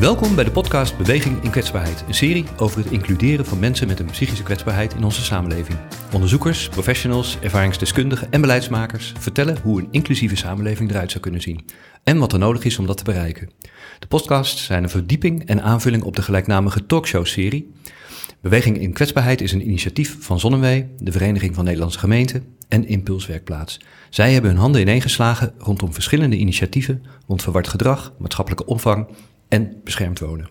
Welkom bij de podcast Beweging in Kwetsbaarheid, een serie over het includeren van mensen met een psychische kwetsbaarheid in onze samenleving. Onderzoekers, professionals, ervaringsdeskundigen en beleidsmakers vertellen hoe een inclusieve samenleving eruit zou kunnen zien en wat er nodig is om dat te bereiken. De podcasts zijn een verdieping en aanvulling op de gelijknamige talkshow-serie. Beweging in Kwetsbaarheid is een initiatief van Zonnewee, de Vereniging van Nederlandse Gemeenten en Impulswerkplaats. Zij hebben hun handen ineengeslagen rondom verschillende initiatieven rond verward gedrag, maatschappelijke opvang en beschermd wonen.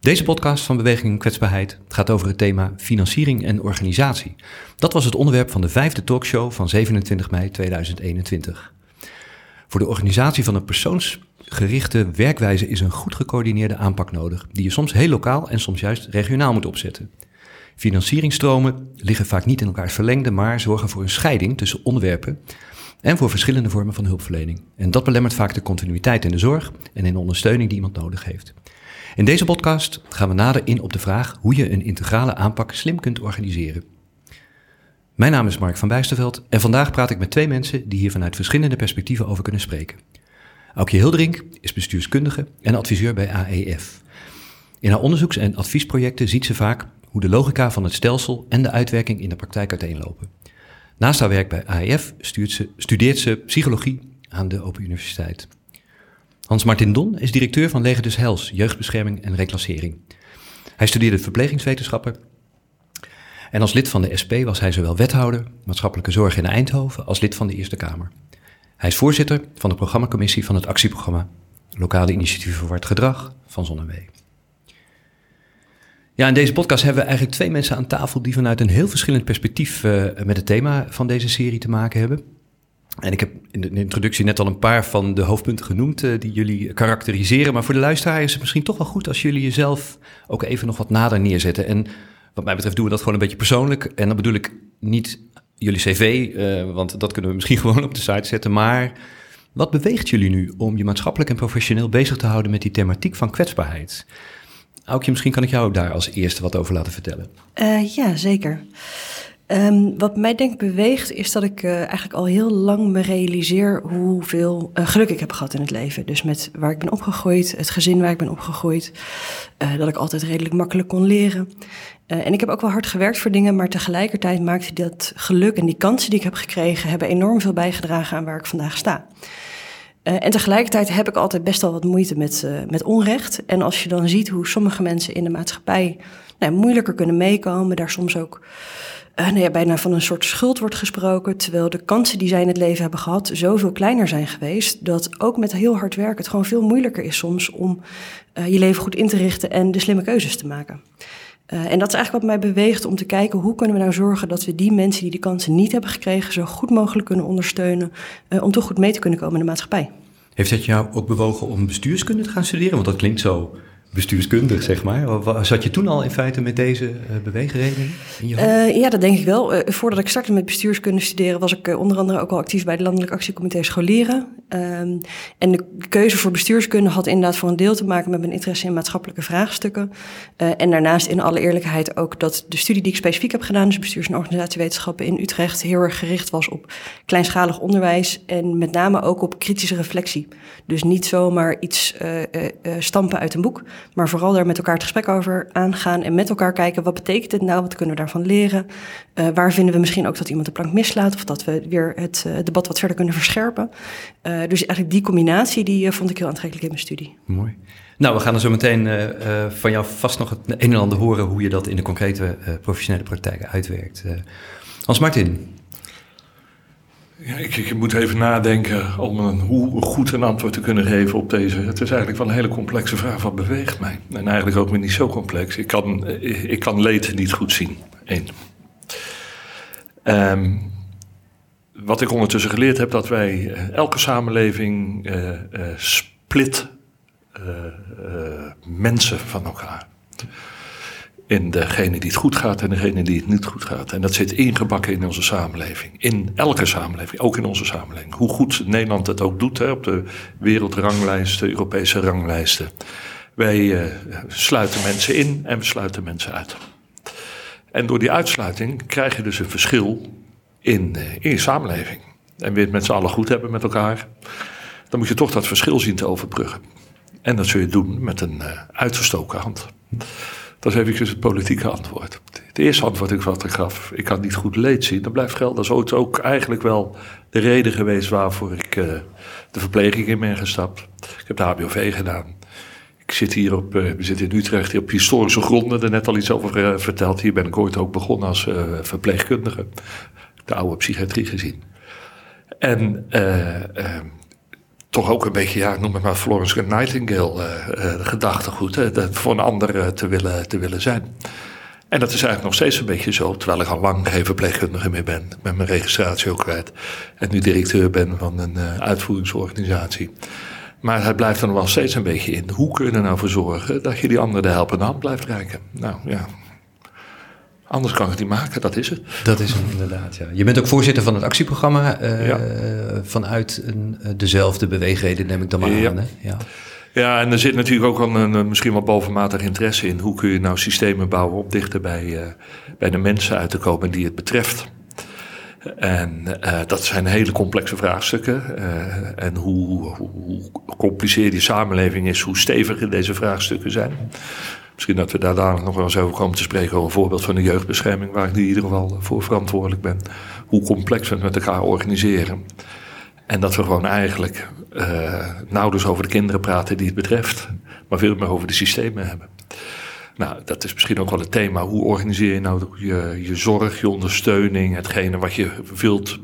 Deze podcast van Beweging in Kwetsbaarheid gaat over het thema financiering en organisatie. Dat was het onderwerp van de vijfde talkshow van 27 mei 2021. Voor de organisatie van een persoonsgerichte werkwijze is een goed gecoördineerde aanpak nodig, die je soms heel lokaal en soms juist regionaal moet opzetten. Financieringstromen liggen vaak niet in elkaars verlengde, maar zorgen voor een scheiding tussen onderwerpen en voor verschillende vormen van hulpverlening. En dat belemmert vaak de continuïteit in de zorg en in de ondersteuning die iemand nodig heeft. In deze podcast gaan we nader in op de vraag hoe je een integrale aanpak slim kunt organiseren. Mijn naam is Mark van Bijsterveld en vandaag praat ik met twee mensen die hier vanuit verschillende perspectieven over kunnen spreken. Aukje Hildering is bestuurskundige en adviseur bij AEF. In haar onderzoeks- en adviesprojecten ziet ze vaak hoe de logica van het stelsel en de uitwerking in de praktijk uiteenlopen. Naast haar werk bij AEF ze, studeert ze psychologie aan de Open Universiteit. Hans-Martin Don is directeur van Leger Hels, jeugdbescherming en reclassering. Hij studeerde verplegingswetenschappen en als lid van de SP was hij zowel wethouder maatschappelijke zorg in Eindhoven als lid van de Eerste Kamer. Hij is voorzitter van de programmacommissie van het actieprogramma Lokale Initiatieven voor het Gedrag van Zonnewee. Ja, in deze podcast hebben we eigenlijk twee mensen aan tafel die vanuit een heel verschillend perspectief uh, met het thema van deze serie te maken hebben. En ik heb in de introductie net al een paar van de hoofdpunten genoemd uh, die jullie karakteriseren. Maar voor de luisteraar is het misschien toch wel goed als jullie jezelf ook even nog wat nader neerzetten. En wat mij betreft doen we dat gewoon een beetje persoonlijk. En dan bedoel ik niet jullie cv, uh, want dat kunnen we misschien gewoon op de site zetten. Maar wat beweegt jullie nu om je maatschappelijk en professioneel bezig te houden met die thematiek van kwetsbaarheid? Aukje, misschien kan ik jou daar als eerste wat over laten vertellen. Uh, ja, zeker. Um, wat mij denk beweegt, is dat ik uh, eigenlijk al heel lang me realiseer hoeveel uh, geluk ik heb gehad in het leven. Dus met waar ik ben opgegroeid, het gezin waar ik ben opgegroeid, dat ik altijd redelijk makkelijk kon leren. en ik heb ook wel hard gewerkt voor dingen, maar tegelijkertijd maakte dat geluk en die kansen die ik heb gekregen, hebben enorm veel bijgedragen aan waar ik vandaag sta. Uh, en tegelijkertijd heb ik altijd best wel wat moeite met, uh, met onrecht. En als je dan ziet hoe sommige mensen in de maatschappij nou, moeilijker kunnen meekomen, daar soms ook uh, nou ja, bijna van een soort schuld wordt gesproken, terwijl de kansen die zij in het leven hebben gehad zoveel kleiner zijn geweest, dat ook met heel hard werken het gewoon veel moeilijker is soms om je leven goed in te richten en de slimme keuzes te maken. Uh, en dat is eigenlijk wat mij beweegt om te kijken hoe kunnen we nou zorgen dat we die mensen die die kansen niet hebben gekregen zo goed mogelijk kunnen ondersteunen uh, om toch goed mee te kunnen komen in de maatschappij. Heeft dat jou ook bewogen om bestuurskunde te gaan studeren? Want dat klinkt zo bestuurskundig, zeg maar. Zat je toen al in feite met deze uh, beweegredenen uh, ja, dat denk ik wel. Uh, voordat ik startte met bestuurskunde studeren... was ik onder andere ook al actief bij de Landelijk Actiecomité Scholieren. Um, en de keuze voor bestuurskunde had inderdaad voor een deel te maken... met mijn interesse in maatschappelijke vraagstukken. en daarnaast in alle eerlijkheid ook dat de studie die ik specifiek heb gedaan... dus bestuurs- en organisatiewetenschappen in Utrecht... heel erg gericht was op kleinschalig onderwijs... en met name ook op kritische reflectie. Dus niet zomaar iets stampen uit een boek maar vooral daar met elkaar het gesprek over aangaan en met elkaar kijken wat betekent het nou, wat kunnen we daarvan leren. Uh, waar vinden we misschien ook dat iemand de plank mislaat of dat we weer het uh, debat wat verder kunnen verscherpen. Uh, dus eigenlijk die combinatie die vond ik heel aantrekkelijk in mijn studie. Mooi. Nou, we gaan er zo meteen van jou vast nog het een en ander horen hoe je dat in de concrete professionele praktijk uitwerkt. Hans Martin, ja, ik, ik, moet even nadenken om een, hoe goed een antwoord te kunnen geven op deze. Het is eigenlijk wel een hele complexe vraag. Wat beweegt mij? En eigenlijk ook niet zo complex. Ik kan, ik kan leed niet goed zien. Eén. Um, wat ik ondertussen geleerd heb, dat wij eh, elke samenleving uh, split mensen van elkaar in degene die het goed gaat en degene die het niet goed gaat. En dat zit ingebakken in onze samenleving. In elke samenleving, ook in onze samenleving. Hoe goed Nederland het ook doet hè, op de wereldranglijsten, Europese ranglijsten. Wij uh, sluiten mensen in en we sluiten mensen uit. En door die uitsluiting krijg je dus een verschil in, uh, in je samenleving. En wil je het met z'n allen goed hebben met elkaar, dan moet je toch dat verschil zien te overbruggen. En dat zul je doen met een uh, uitgestoken hand. Dat is even het politieke antwoord. Het eerste antwoord wat ik gaf, ik kan niet goed leed zien, dat blijft gelden. Dat is ook eigenlijk wel de reden geweest waarvoor ik uh, de verpleging in ben gestapt. Ik heb de HBOV gedaan. Ik zit hier op, uh, we zitten in Utrecht op historische gronden, er net al iets over uh, verteld. Hier ben ik ooit ook begonnen als verpleegkundige. De oude psychiatrie gezien. En toch ook een beetje, ja, noem het maar Florence Nightingale uh, gedachtegoed. Hè, voor een ander te, willen, te willen zijn. En dat is eigenlijk nog steeds een beetje zo, terwijl ik al lang geen verpleegkundige meer ben. Ben mijn registratie ook kwijt. En nu directeur ben van een uitvoeringsorganisatie. Maar het blijft er nog wel steeds een beetje in. Hoe kun je er nou voor zorgen dat je die andere de helpende hand blijft reiken? Nou ja, Anders kan ik het niet maken, dat is het. Dat is hem inderdaad, ja. Je bent ook voorzitter van het actieprogramma uh, vanuit een, dezelfde beweegreden, neem ik dan maar ja. aan. Hè? Ja. ja, en er zit natuurlijk ook al een, misschien wel bovenmatig interesse in. Hoe kun je nou systemen bouwen om dichter bij, uh, bij de mensen uit te komen die het betreft. En uh, dat zijn hele complexe vraagstukken. Uh, en hoe, hoe, hoe gecompliceerd die samenleving is, hoe steviger deze vraagstukken zijn. Misschien dat we daar dadelijk nog wel eens over komen te spreken over een voorbeeld van de jeugdbescherming, waar ik nu in ieder geval voor verantwoordelijk ben. Hoe complex we het met elkaar organiseren. En dat we gewoon eigenlijk uh, nauwelijks over de kinderen praten die het betreft, maar veel meer over de systemen hebben. Nou, dat is misschien ook wel het thema. Hoe organiseer je nou je, je zorg, je ondersteuning, hetgene wat je wilt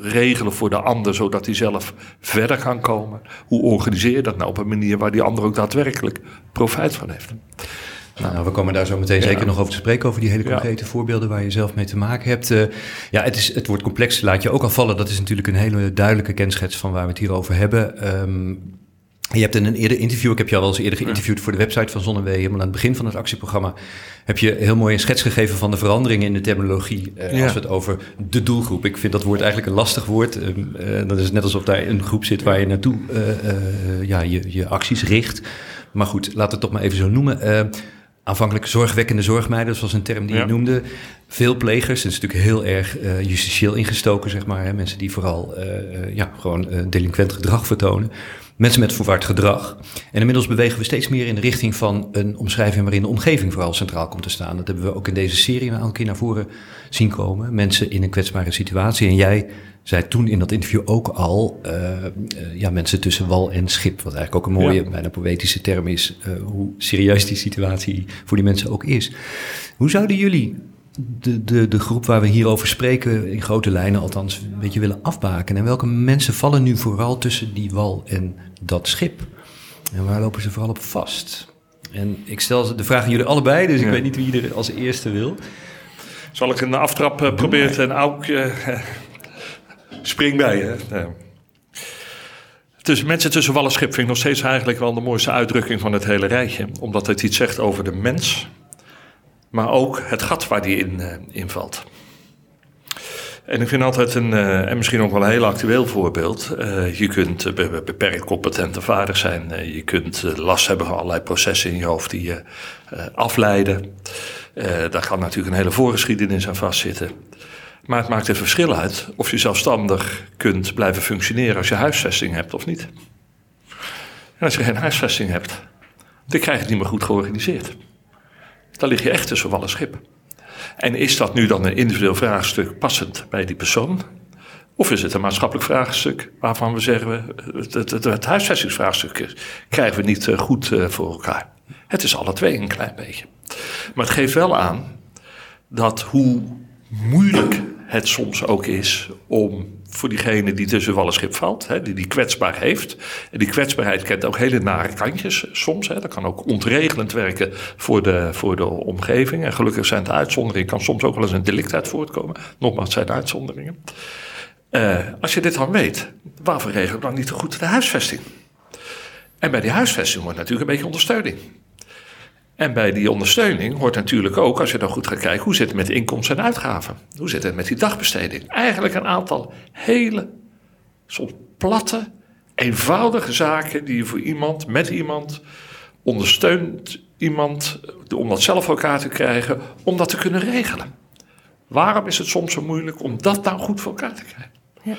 regelen voor de ander, zodat hij zelf verder kan komen? Hoe organiseer je dat nou op een manier waar die ander ook daadwerkelijk profijt van heeft? Nou, we komen daar zo meteen zeker nog over te spreken, over die hele concrete voorbeelden waar je zelf mee te maken hebt. Uh, ja, het, is, het wordt complex, laat je ook al vallen. Dat is natuurlijk een hele duidelijke kenschets van waar we het hier over hebben. Um, je hebt in een eerder interview, ik heb je al eens eerder geïnterviewd voor de website van Zonnewee, helemaal aan het begin van het actieprogramma, heb je heel mooi een schets gegeven van de veranderingen in de terminologie eh, als we het over de doelgroep. Ik vind dat woord eigenlijk een lastig woord. Uh, uh, dat is net alsof daar een groep zit waar je naartoe ja, je, je acties richt. Maar goed, laten we het toch maar even zo noemen. Aanvankelijk zorgwekkende zorgmeiden, zoals een term die je noemde. Veel plegers, dat is natuurlijk heel erg justitieel ingestoken, zeg maar. Hè? Mensen die vooral ja, gewoon delinquent gedrag vertonen mensen met verward gedrag. En inmiddels bewegen we steeds meer in de richting van een omschrijving waarin de omgeving vooral centraal komt te staan. Dat hebben we ook in deze serie een aantal keer naar voren zien komen. Mensen in een kwetsbare situatie. En jij zei toen in dat interview ook al, uh, uh, ja, mensen tussen wal en schip. Wat eigenlijk ook een mooie, bijna poëtische term is, uh, hoe serieus die situatie voor die mensen ook is. Hoe zouden jullie de, de, de groep waar we hier over spreken, in grote lijnen althans, een beetje willen afbaken? En welke mensen vallen nu vooral tussen die wal en dat schip? En waar lopen ze vooral op vast? En ik stel de vraag aan jullie allebei, dus ik weet niet wie er als eerste wil. Zal ik een aftrap proberen en ook spring bij je. Ja. Tussen mensen tussen wal en vind ik nog steeds eigenlijk wel de mooiste uitdrukking van het hele rijtje. Omdat het iets zegt over de mens maar ook het gat waar die in, uh, invalt. En ik vind altijd een, uh, en misschien ook wel een heel actueel voorbeeld. Uh, je kunt beperkt competente vader zijn. je kunt last hebben van allerlei processen in je hoofd die je afleiden. daar kan natuurlijk een hele voorgeschiedenis aan vastzitten. Maar het maakt een verschil uit of je zelfstandig kunt blijven functioneren als je huisvesting hebt of niet. En als je geen huisvesting hebt, dan krijg je het niet meer goed georganiseerd. Dan lig je echt tussen wal en schip. En is dat nu dan een individueel vraagstuk passend bij die persoon? Of is het een maatschappelijk vraagstuk waarvan we zeggen: het, het, het, het huisvestingsvraagstuk krijgen we niet eh, goed eh, voor elkaar? Het is alle twee een klein beetje. Maar het geeft wel aan dat hoe moeilijk het soms ook is om voor diegene die tussen wal en schip valt, hè, die die kwetsbaar heeft. En die kwetsbaarheid kent ook hele nare kantjes soms. Hè. Dat kan ook ontregelend werken voor de, voor de omgeving. En gelukkig zijn de uitzonderingen, kan soms ook wel eens een delict uit voortkomen. Nogmaals, het zijn uitzonderingen. Uh, als je dit dan weet, waarvoor regelen we dan niet goed de huisvesting? En bij die huisvesting wordt natuurlijk een beetje ondersteuning. En bij die ondersteuning hoort natuurlijk ook, als je dan goed gaat kijken, hoe zit het met inkomsten en uitgaven? Hoe zit het met die dagbesteding? Eigenlijk een aantal hele, soms platte, eenvoudige zaken die je voor iemand, met iemand, ondersteunt iemand om dat zelf voor elkaar te krijgen, om dat te kunnen regelen. Waarom is het soms zo moeilijk om dat nou goed voor elkaar te krijgen? Ja.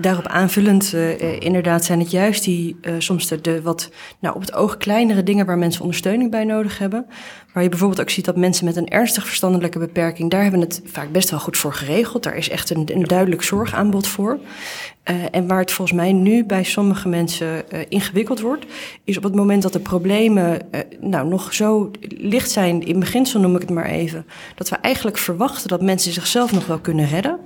Daarop aanvullend, inderdaad, zijn het juist die soms de, wat nou, op het oog kleinere dingen waar mensen ondersteuning bij nodig hebben. Waar je bijvoorbeeld ook ziet dat mensen met een ernstig verstandelijke beperking, daar hebben het vaak best wel goed voor geregeld. Daar is echt een, een duidelijk zorgaanbod voor. En waar het volgens mij nu bij sommige mensen ingewikkeld wordt, is op het moment dat de problemen nou, nog zo licht zijn, in beginsel noem ik het maar even, dat we eigenlijk verwachten dat mensen zichzelf nog wel kunnen redden.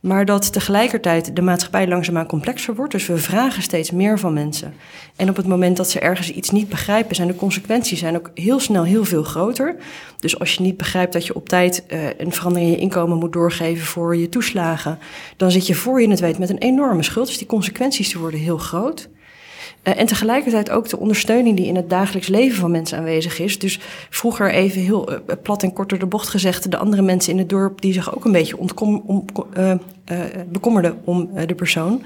Maar dat tegelijkertijd de maatschappij langzaamaan complexer wordt. Dus we vragen steeds meer van mensen. En op het moment dat ze ergens iets niet begrijpen, zijn de consequenties zijn ook heel snel heel veel groter. Dus als je niet begrijpt dat je op tijd uh, een verandering in je inkomen moet doorgeven voor je toeslagen, dan zit je voor je het weet met een enorme schuld. Dus die consequenties die worden heel groot. Uh, en tegelijkertijd ook de ondersteuning die in het dagelijks leven van mensen aanwezig is. Dus vroeger even heel uh, plat en kort door de bocht gezegd, de andere mensen in het dorp die zich ook een beetje ontkom, om, bekommerden om de persoon.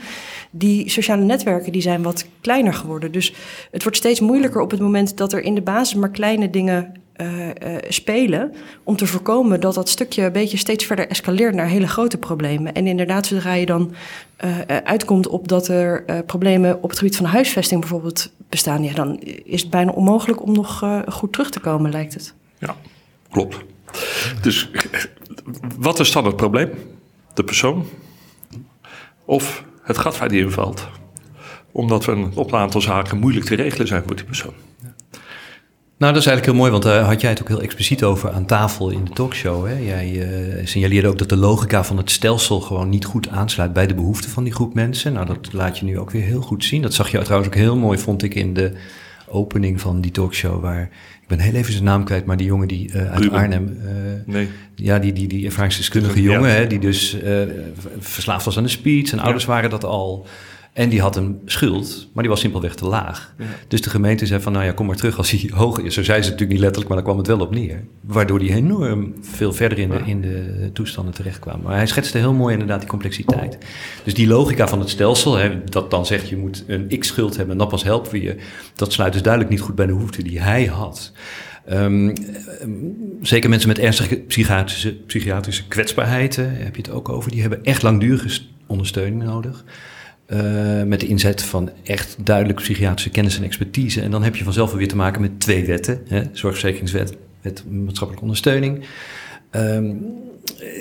Die sociale netwerken die zijn wat kleiner geworden. Dus het wordt steeds moeilijker op het moment dat er in de basis maar kleine dingen uh, uh, spelen. Om te voorkomen dat dat stukje een beetje steeds verder escaleert naar hele grote problemen. En inderdaad, zodra je dan uh, uitkomt op dat er problemen op het gebied van huisvesting bijvoorbeeld bestaan, ja, dan is het bijna onmogelijk om nog goed terug te komen, lijkt het. Ja, klopt. Dus wat is dan het probleem? De persoon? Of het gat waar die invalt? Omdat we op een aantal zaken moeilijk te regelen zijn voor die persoon. Nou, dat is eigenlijk heel mooi, want daar had jij het ook heel expliciet over aan tafel in de talkshow. Hè? Jij uh, signaleerde ook dat de logica van het stelsel gewoon niet goed aansluit bij de behoeften van die groep mensen. Nou, dat laat je nu ook weer heel goed zien. Dat zag je trouwens ook heel mooi, vond ik, in de opening van die talkshow. Waar, ik ben heel even zijn naam kwijt, maar die jongen die uh, uit Ruben. Arnhem. Uh, Nee. Ja, die, die, die ervaringsdeskundige Ja. jongen, hè, die dus uh, verslaafd was aan de speed. Zijn ouders waren dat al. En die had een schuld, maar die was simpelweg te laag. Ja. Dus de gemeente zei van, nou ja, kom maar terug als hij hoog is. Zo zei ze natuurlijk niet letterlijk, maar daar kwam het wel op neer. Waardoor hij enorm veel verder in de, in de toestanden terecht kwam. Maar hij schetste heel mooi inderdaad die complexiteit. Dus die logica van het stelsel, hè, dat dan zegt je moet een x-schuld hebben en dat pas helpen we je. Dat sluit dus duidelijk niet goed bij de behoeften die hij had. Um, zeker mensen met ernstige psychiatrische, psychiatrische kwetsbaarheid, hè, heb je het ook over, die hebben echt langdurige ondersteuning nodig. Uh, met de inzet van echt duidelijk psychiatrische kennis en expertise. En dan heb je vanzelf weer te maken met twee wetten: hè? zorgverzekeringswet, wet maatschappelijke ondersteuning. Um,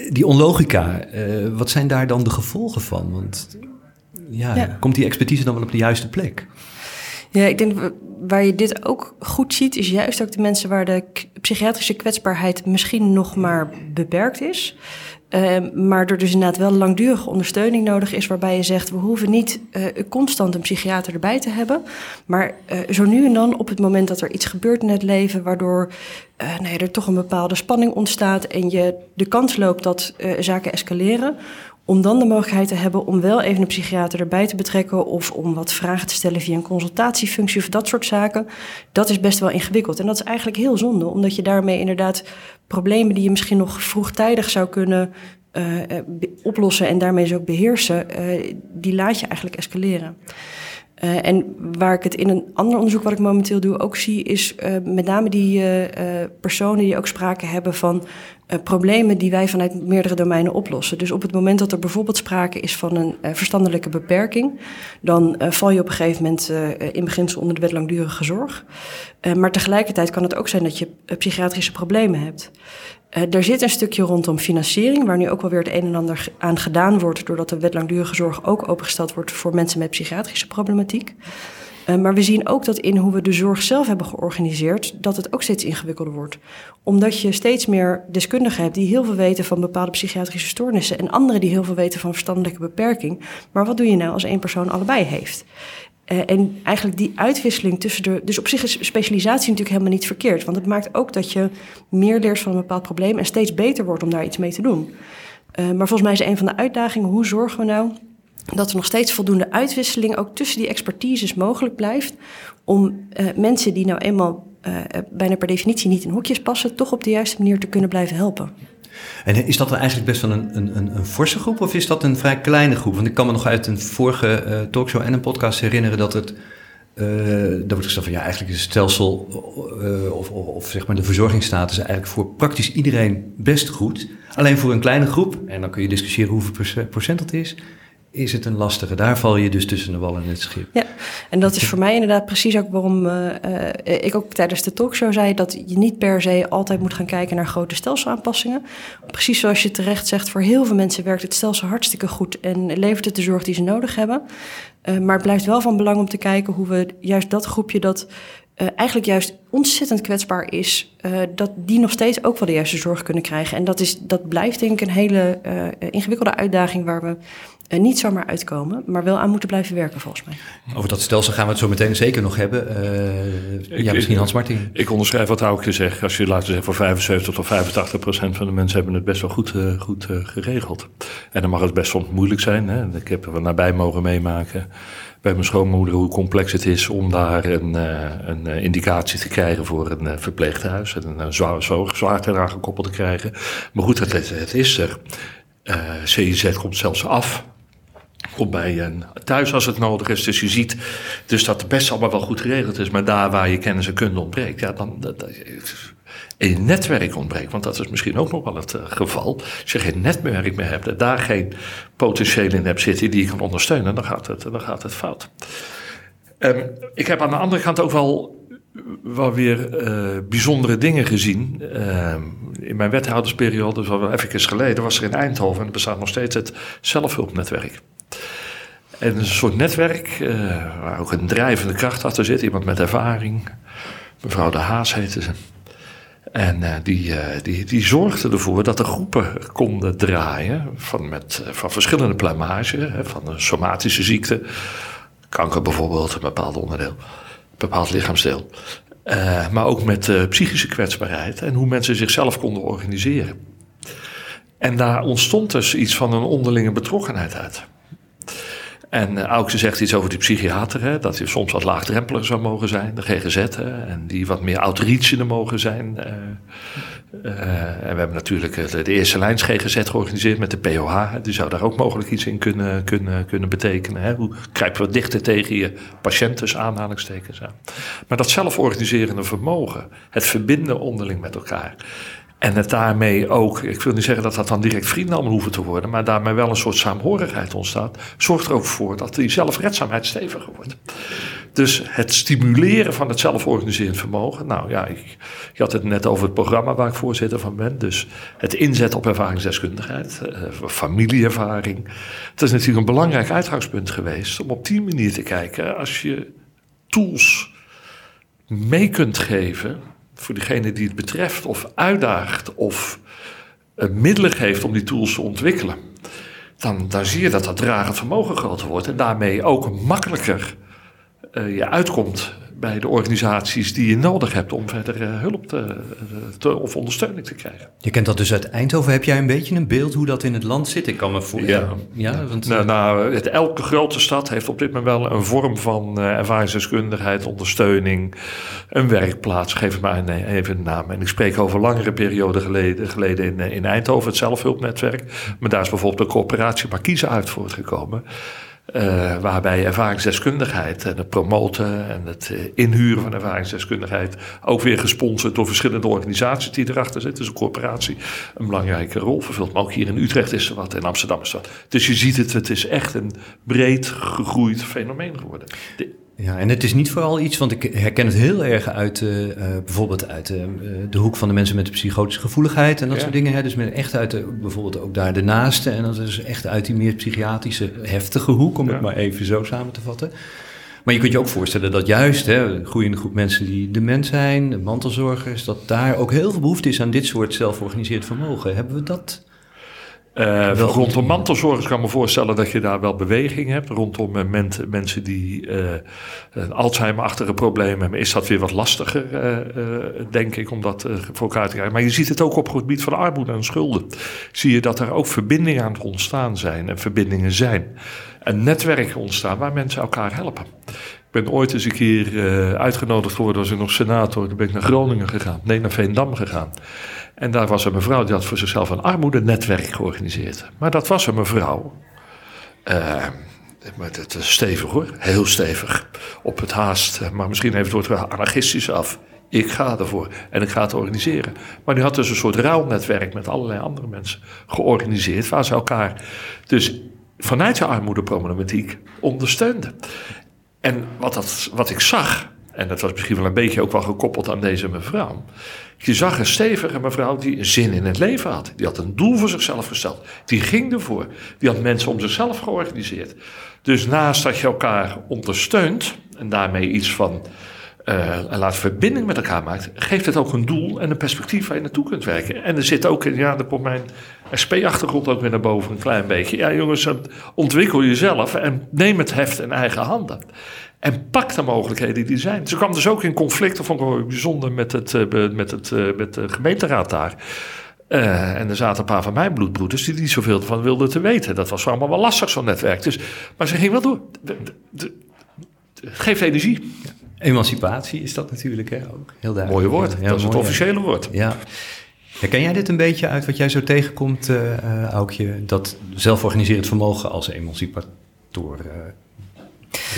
die onlogica, uh, wat zijn daar dan de gevolgen van? Want ja, ja, komt die expertise dan wel op de juiste plek? Ja, ik denk waar je dit ook goed ziet, is juist ook de mensen waar de psychiatrische kwetsbaarheid misschien nog maar beperkt is. Uh, maar er dus inderdaad wel langdurige ondersteuning nodig is, waarbij je zegt: we hoeven niet uh, constant een psychiater erbij te hebben. Maar uh, zo nu en dan, op het moment dat er iets gebeurt in het leven, waardoor nou ja, er toch een bepaalde spanning ontstaat en je de kans loopt dat zaken escaleren, om dan de mogelijkheid te hebben om wel even een psychiater erbij te betrekken of om wat vragen te stellen via een consultatiefunctie of dat soort zaken, dat is best wel ingewikkeld. En dat is eigenlijk heel zonde, omdat je daarmee inderdaad problemen die je misschien nog vroegtijdig zou kunnen uh, oplossen en daarmee ze ook beheersen, uh, die laat je eigenlijk escaleren. Uh, en waar ik het in een ander onderzoek wat ik momenteel doe ook zie, is uh, met name die uh, personen die ook sprake hebben van problemen die wij vanuit meerdere domeinen oplossen. Dus op het moment dat er bijvoorbeeld sprake is van een verstandelijke beperking, dan val je op een gegeven moment in beginsel onder de wet langdurige zorg. maar tegelijkertijd kan het ook zijn dat je psychiatrische problemen hebt. Uh, er zit een stukje rondom financiering, waar nu ook wel weer het een en ander aan gedaan wordt, doordat de wet langdurige zorg ook opengesteld wordt voor mensen met psychiatrische problematiek. Uh, maar we zien ook dat in hoe we de zorg zelf hebben georganiseerd, dat het ook steeds ingewikkelder wordt. Omdat je steeds meer deskundigen hebt die heel veel weten van bepaalde psychiatrische stoornissen en anderen die heel veel weten van verstandelijke beperking. Maar wat doe je nou als één persoon allebei heeft? Uh, en eigenlijk die uitwisseling tussen de. Dus op zich is specialisatie natuurlijk helemaal niet verkeerd. Want het maakt ook dat je meer leert van een bepaald probleem en steeds beter wordt om daar iets mee te doen. Uh, maar volgens mij is een van de uitdagingen: hoe zorgen we nou dat er nog steeds voldoende uitwisseling ook tussen die expertises mogelijk blijft. Om uh, mensen die nou eenmaal bijna per definitie niet in hokjes passen, toch op de juiste manier te kunnen blijven helpen. En is dat dan eigenlijk best wel een, een, een, forse groep of is dat een vrij kleine groep? Want ik kan me nog uit een vorige uh, talkshow en een podcast herinneren dat het. Uh, wordt gezegd van ja, eigenlijk is het stelsel of, of, of, zeg maar de verzorgingsstatus eigenlijk voor praktisch iedereen best goed. Alleen voor een kleine groep, en dan kun je discussiëren hoeveel procent dat is, is het een lastige. Daar val je dus tussen de wal en het schip. Ja, en dat is voor mij inderdaad precies ook waarom uh, ik ook tijdens de talkshow zei dat je niet per se altijd moet gaan kijken naar grote stelselaanpassingen. Precies zoals je terecht zegt, voor heel veel mensen werkt het stelsel hartstikke goed en levert het de zorg die ze nodig hebben. Uh, maar het blijft wel van belang om te kijken hoe we juist dat groepje dat uh, eigenlijk juist ontzettend kwetsbaar is, uh, dat die nog steeds ook wel de juiste zorg kunnen krijgen. En dat, is, dat blijft denk ik een hele uh, ingewikkelde uitdaging waar we niet zomaar uitkomen, maar wel aan moeten blijven werken volgens mij. Over dat stelsel gaan we het zo meteen zeker nog hebben. Ik, ja, misschien Hans Martin. Ik onderschrijf wat Houke zegt. Als je laten zeggen voor 75 tot 85 procent van de mensen hebben het best wel goed, goed geregeld. En dan mag het best soms moeilijk zijn. Hè? Ik heb er nabij mogen meemaken bij mijn schoonmoeder hoe complex het is om daar een, uh, een indicatie te krijgen voor een uh, verpleeghuis. En een zwaar, zwaar eraan gekoppeld te krijgen. Maar goed, het, het is er. Uh, CIZ komt zelfs af. Komt bij een thuis als het nodig is. Dus je ziet dus dat het best allemaal wel goed geregeld is. Maar daar waar je kennis en kunde ontbreekt, ja, dan. Dat, dat, en je netwerk ontbreekt, want dat is misschien ook nog wel het uh, geval. Als je geen netwerk meer hebt en daar geen potentieel in hebt zitten die je kan ondersteunen, dan gaat het, dan gaat het fout. Um, ik heb aan de andere kant ook wel, wel weer bijzondere dingen gezien. Uh, in mijn wethoudersperiode, dat was wel even geleden, was er in Eindhoven, en er bestaat nog steeds het zelfhulpnetwerk. En een soort netwerk uh, waar ook een drijvende kracht achter zit, iemand met ervaring. Mevrouw De Haas heette ze. En uh, die, uh, die, die zorgde ervoor dat de groepen konden draaien van, met, van verschillende pluimage, hè, van een somatische ziekte, kanker bijvoorbeeld, een bepaald onderdeel, een bepaald lichaamsdeel. Maar ook met psychische kwetsbaarheid en hoe mensen zichzelf konden organiseren. En daar ontstond dus iets van een onderlinge betrokkenheid uit. En uh, Aukse zegt iets over die psychiater, hè, dat hij soms wat laagdrempeliger zou mogen zijn, de GGZ, hè, en die wat meer outreachende mogen zijn. Uh, uh, en we hebben natuurlijk de, de eerste lijns GGZ georganiseerd met de POH, die zou daar ook mogelijk iets in kunnen, kunnen, kunnen betekenen. Hè. Hoe kruipen we dichter tegen je patiënt, dus aanhalingstekens aan. Maar dat zelforganiserende vermogen, het verbinden onderling met elkaar. En het daarmee ook, ik wil niet zeggen dat dat dan direct vrienden allemaal hoeven te worden, maar daarmee wel een soort saamhorigheid ontstaat, zorgt er ook voor dat die zelfredzaamheid steviger wordt. Dus het stimuleren van het zelforganiserend vermogen. Nou ja, ik, ik, had het net over het programma waar ik voorzitter van ben. Dus het inzetten op ervaringsdeskundigheid, uh, familieervaring. Het is natuurlijk een belangrijk uitgangspunt geweest om op die manier te kijken. Als je tools mee kunt geven voor degene die het betreft, of uitdaagt of uh, middelen geeft om die tools te ontwikkelen, dan, dan zie je dat dat dragend vermogen groter wordt en daarmee ook makkelijker uh, je uitkomt bij de organisaties die je nodig hebt om verder uh, hulp te, te, of ondersteuning te krijgen. Je kent dat dus uit Eindhoven. Heb jij een beetje een beeld hoe dat in het land zit? Ik kan me voorstellen. Ja, ja, want, nou, nou, het, elke grote stad heeft op dit moment wel een vorm van uh, ervaringsdeskundigheid, ondersteuning, een werkplaats. Geef het maar een, even een naam. En ik spreek over langere periode geleden, geleden in, in Eindhoven, het zelfhulpnetwerk. Maar daar is bijvoorbeeld de coöperatie Markiezen uit voortgekomen. Uh, waarbij ervaringsdeskundigheid en het promoten en het uh, inhuren van ervaringsdeskundigheid ook weer gesponsord door verschillende organisaties die erachter zitten. Dus een corporatie een belangrijke rol vervult. Maar ook hier in Utrecht is er wat, in Amsterdam is er wat. Dus je ziet het, het is echt een breed gegroeid fenomeen geworden. De, ja, en het is niet vooral iets, want ik herken het heel erg uit uh, bijvoorbeeld uit uh, de hoek van de mensen met de psychotische gevoeligheid en dat ja. soort dingen. Hè. Dus met echt uit de, bijvoorbeeld ook daar de naaste en dat is echt uit die meer psychiatrische heftige hoek, om ja. het maar even zo samen te vatten. Maar je kunt je ook voorstellen dat juist hè, een groeiende groep mensen die dement zijn, de mantelzorgers, dat daar ook heel veel behoefte is aan dit soort zelforganiseerd vermogen. Hebben we dat? Uh, rondom mantelzorgers kan ik me voorstellen dat je daar wel beweging hebt. Rondom uh, men, mensen die uh, Alzheimer-achtige probleem hebben, is dat weer wat lastiger, denk ik, om dat voor elkaar te krijgen. Maar je ziet het ook op het gebied van armoede en schulden. Zie je dat er ook verbindingen aan het ontstaan zijn en verbindingen zijn. En netwerken ontstaan waar mensen elkaar helpen. Ik ben ooit eens een keer uitgenodigd geworden als ik nog senator. Toen ben ik naar Groningen gegaan, nee, naar Veendam gegaan. En daar was een mevrouw die had voor zichzelf een armoedenetwerk georganiseerd. Maar dat was een mevrouw. Uh, maar het is stevig hoor, heel stevig. Op het haast, maar misschien door het anarchistisch af. Ik ga ervoor en ik ga het organiseren. Maar die had dus een soort ruilnetwerk met allerlei andere mensen georganiseerd. Waar ze elkaar dus vanuit je armoedeproblematiek ondersteunde. En wat, dat, wat ik zag, en dat was misschien wel een beetje ook wel gekoppeld aan deze mevrouw. Je zag een stevige mevrouw die zin in het leven had. Die had een doel voor zichzelf gesteld. Die ging ervoor. Die had mensen om zichzelf georganiseerd. Dus naast dat je elkaar ondersteunt en daarmee iets van uh, laat verbinding met elkaar maakt, geeft het ook een doel en een perspectief waar je naartoe kunt werken. En er zit ook in, ja, daar komt mijn SP-achtergrond ook weer naar boven een klein beetje. Ja, jongens, ontwikkel jezelf en neem het heft in eigen handen. En pak de mogelijkheden die er zijn. Ze kwam dus ook in conflict, dat vond ik wel bijzonder, met, het, uh, met, het, uh, met de gemeenteraad daar. Uh, en er zaten een paar van mijn bloedbroeders die niet zoveel van wilden te weten. Dat was allemaal wel lastig, zo'n netwerk. Dus, maar ze ging wel door. Het geeft energie. Ja. Emancipatie is dat natuurlijk hè, ook. Heel duidelijk. Mooie woord. dat is het officiële woord. Ja. Herken jij dit een beetje uit wat jij zo tegenkomt, uh, Aukje? Dat zelforganiserend vermogen als emancipator uh,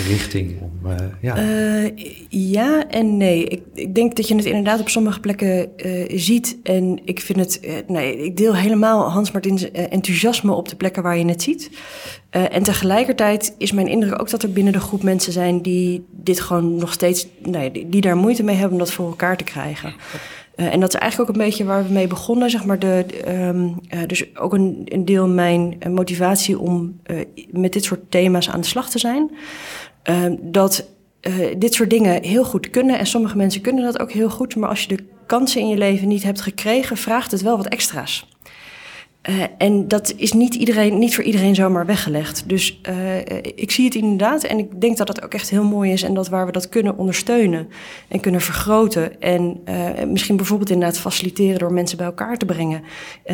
richting om. Uh, ja. Uh, ja en nee. Ik, ik, denk dat je het inderdaad op sommige plekken uh, ziet. En ik vind het. nee, ik deel helemaal Hans Martins enthousiasme op de plekken waar je het ziet. en tegelijkertijd is mijn indruk ook dat er binnen de groep mensen zijn die dit gewoon nog steeds. Nee, die daar moeite mee hebben om dat voor elkaar te krijgen. Uh, en dat is eigenlijk ook een beetje waar we mee begonnen. Zeg maar de, um, uh, dus ook een, een deel mijn motivatie om met dit soort thema's aan de slag te zijn. Ehm, dat dit soort dingen heel goed kunnen. En sommige mensen kunnen dat ook heel goed. Maar als je de kansen in je leven niet hebt gekregen, vraagt het wel wat extra's. Uh, en dat is niet, iedereen, niet voor iedereen zomaar weggelegd. Dus uh, ik zie het inderdaad en ik denk dat dat ook echt heel mooi is. En dat waar we dat kunnen ondersteunen en kunnen vergroten. En uh, misschien bijvoorbeeld inderdaad faciliteren door mensen bij elkaar te brengen.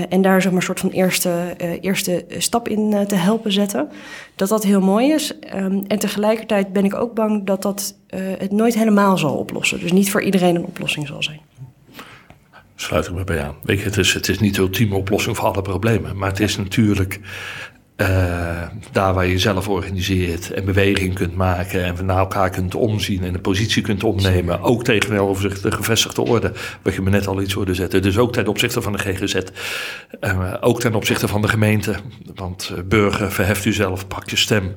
en daar zeg maar een soort van eerste, eerste stap in te helpen zetten. Dat dat heel mooi is. Um, en tegelijkertijd ben ik ook bang dat dat het nooit helemaal zal oplossen. Dus niet voor iedereen een oplossing zal zijn sluit ik me bij aan. Weet je, het is, het is niet de ultieme oplossing voor alle problemen. Maar het is natuurlijk uh, daar waar je jezelf organiseert en beweging kunt maken en naar elkaar kunt omzien en een positie kunt opnemen. Ook tegenover de gevestigde orde, wat je me net al iets hoorde zetten. Dus ook ten opzichte van de GGZ. Uh, ook ten opzichte van de gemeente. Want uh, burger, verheft u zelf, pak je stem.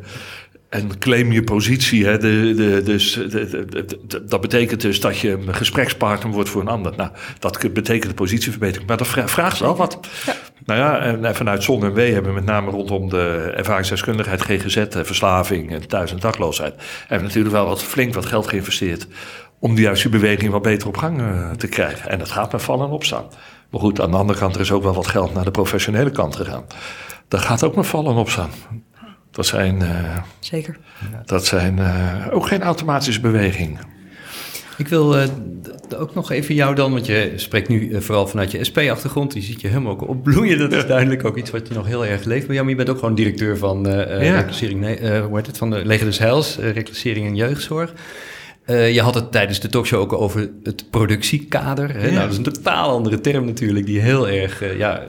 En claim je positie. Hè? De, de, dus, de, dat betekent dus dat je een gesprekspartner wordt voor een ander. Nou, dat betekent de positieverbetering. Maar dat vraagt wel wat. Ja. Nou ja, en vanuit Zon en W hebben we met name rondom de ervaringsdeskundigheid, GGZ, eh, verslaving en thuis- en dagloosheid. Hebben we natuurlijk wel wat flink wat geld geïnvesteerd. om die juiste beweging wat beter op gang uh, te krijgen. En dat gaat met vallen en opstaan. Maar goed, aan de andere kant er is ook wel wat geld naar de professionele kant gegaan. Dat gaat ook met vallen en opstaan. Dat zijn, uh, Zeker. Dat zijn uh, ook geen automatische bewegingen. Ik wil uh, ook nog even jou dan, want je spreekt nu vooral vanuit je SP-achtergrond. Je ziet je helemaal ook opbloeien. Dat is duidelijk ook iets wat je nog heel erg leeft bij jou. Maar je bent ook gewoon directeur van ja. reclassering, nee, hoe heet het, van de Leger des Heils, reclassering en jeugdzorg. Uh, je had het tijdens de talkshow ook over het productiekader. Hè? Ja. Nou, dat is een totaal andere term natuurlijk, die heel erg uh, ja,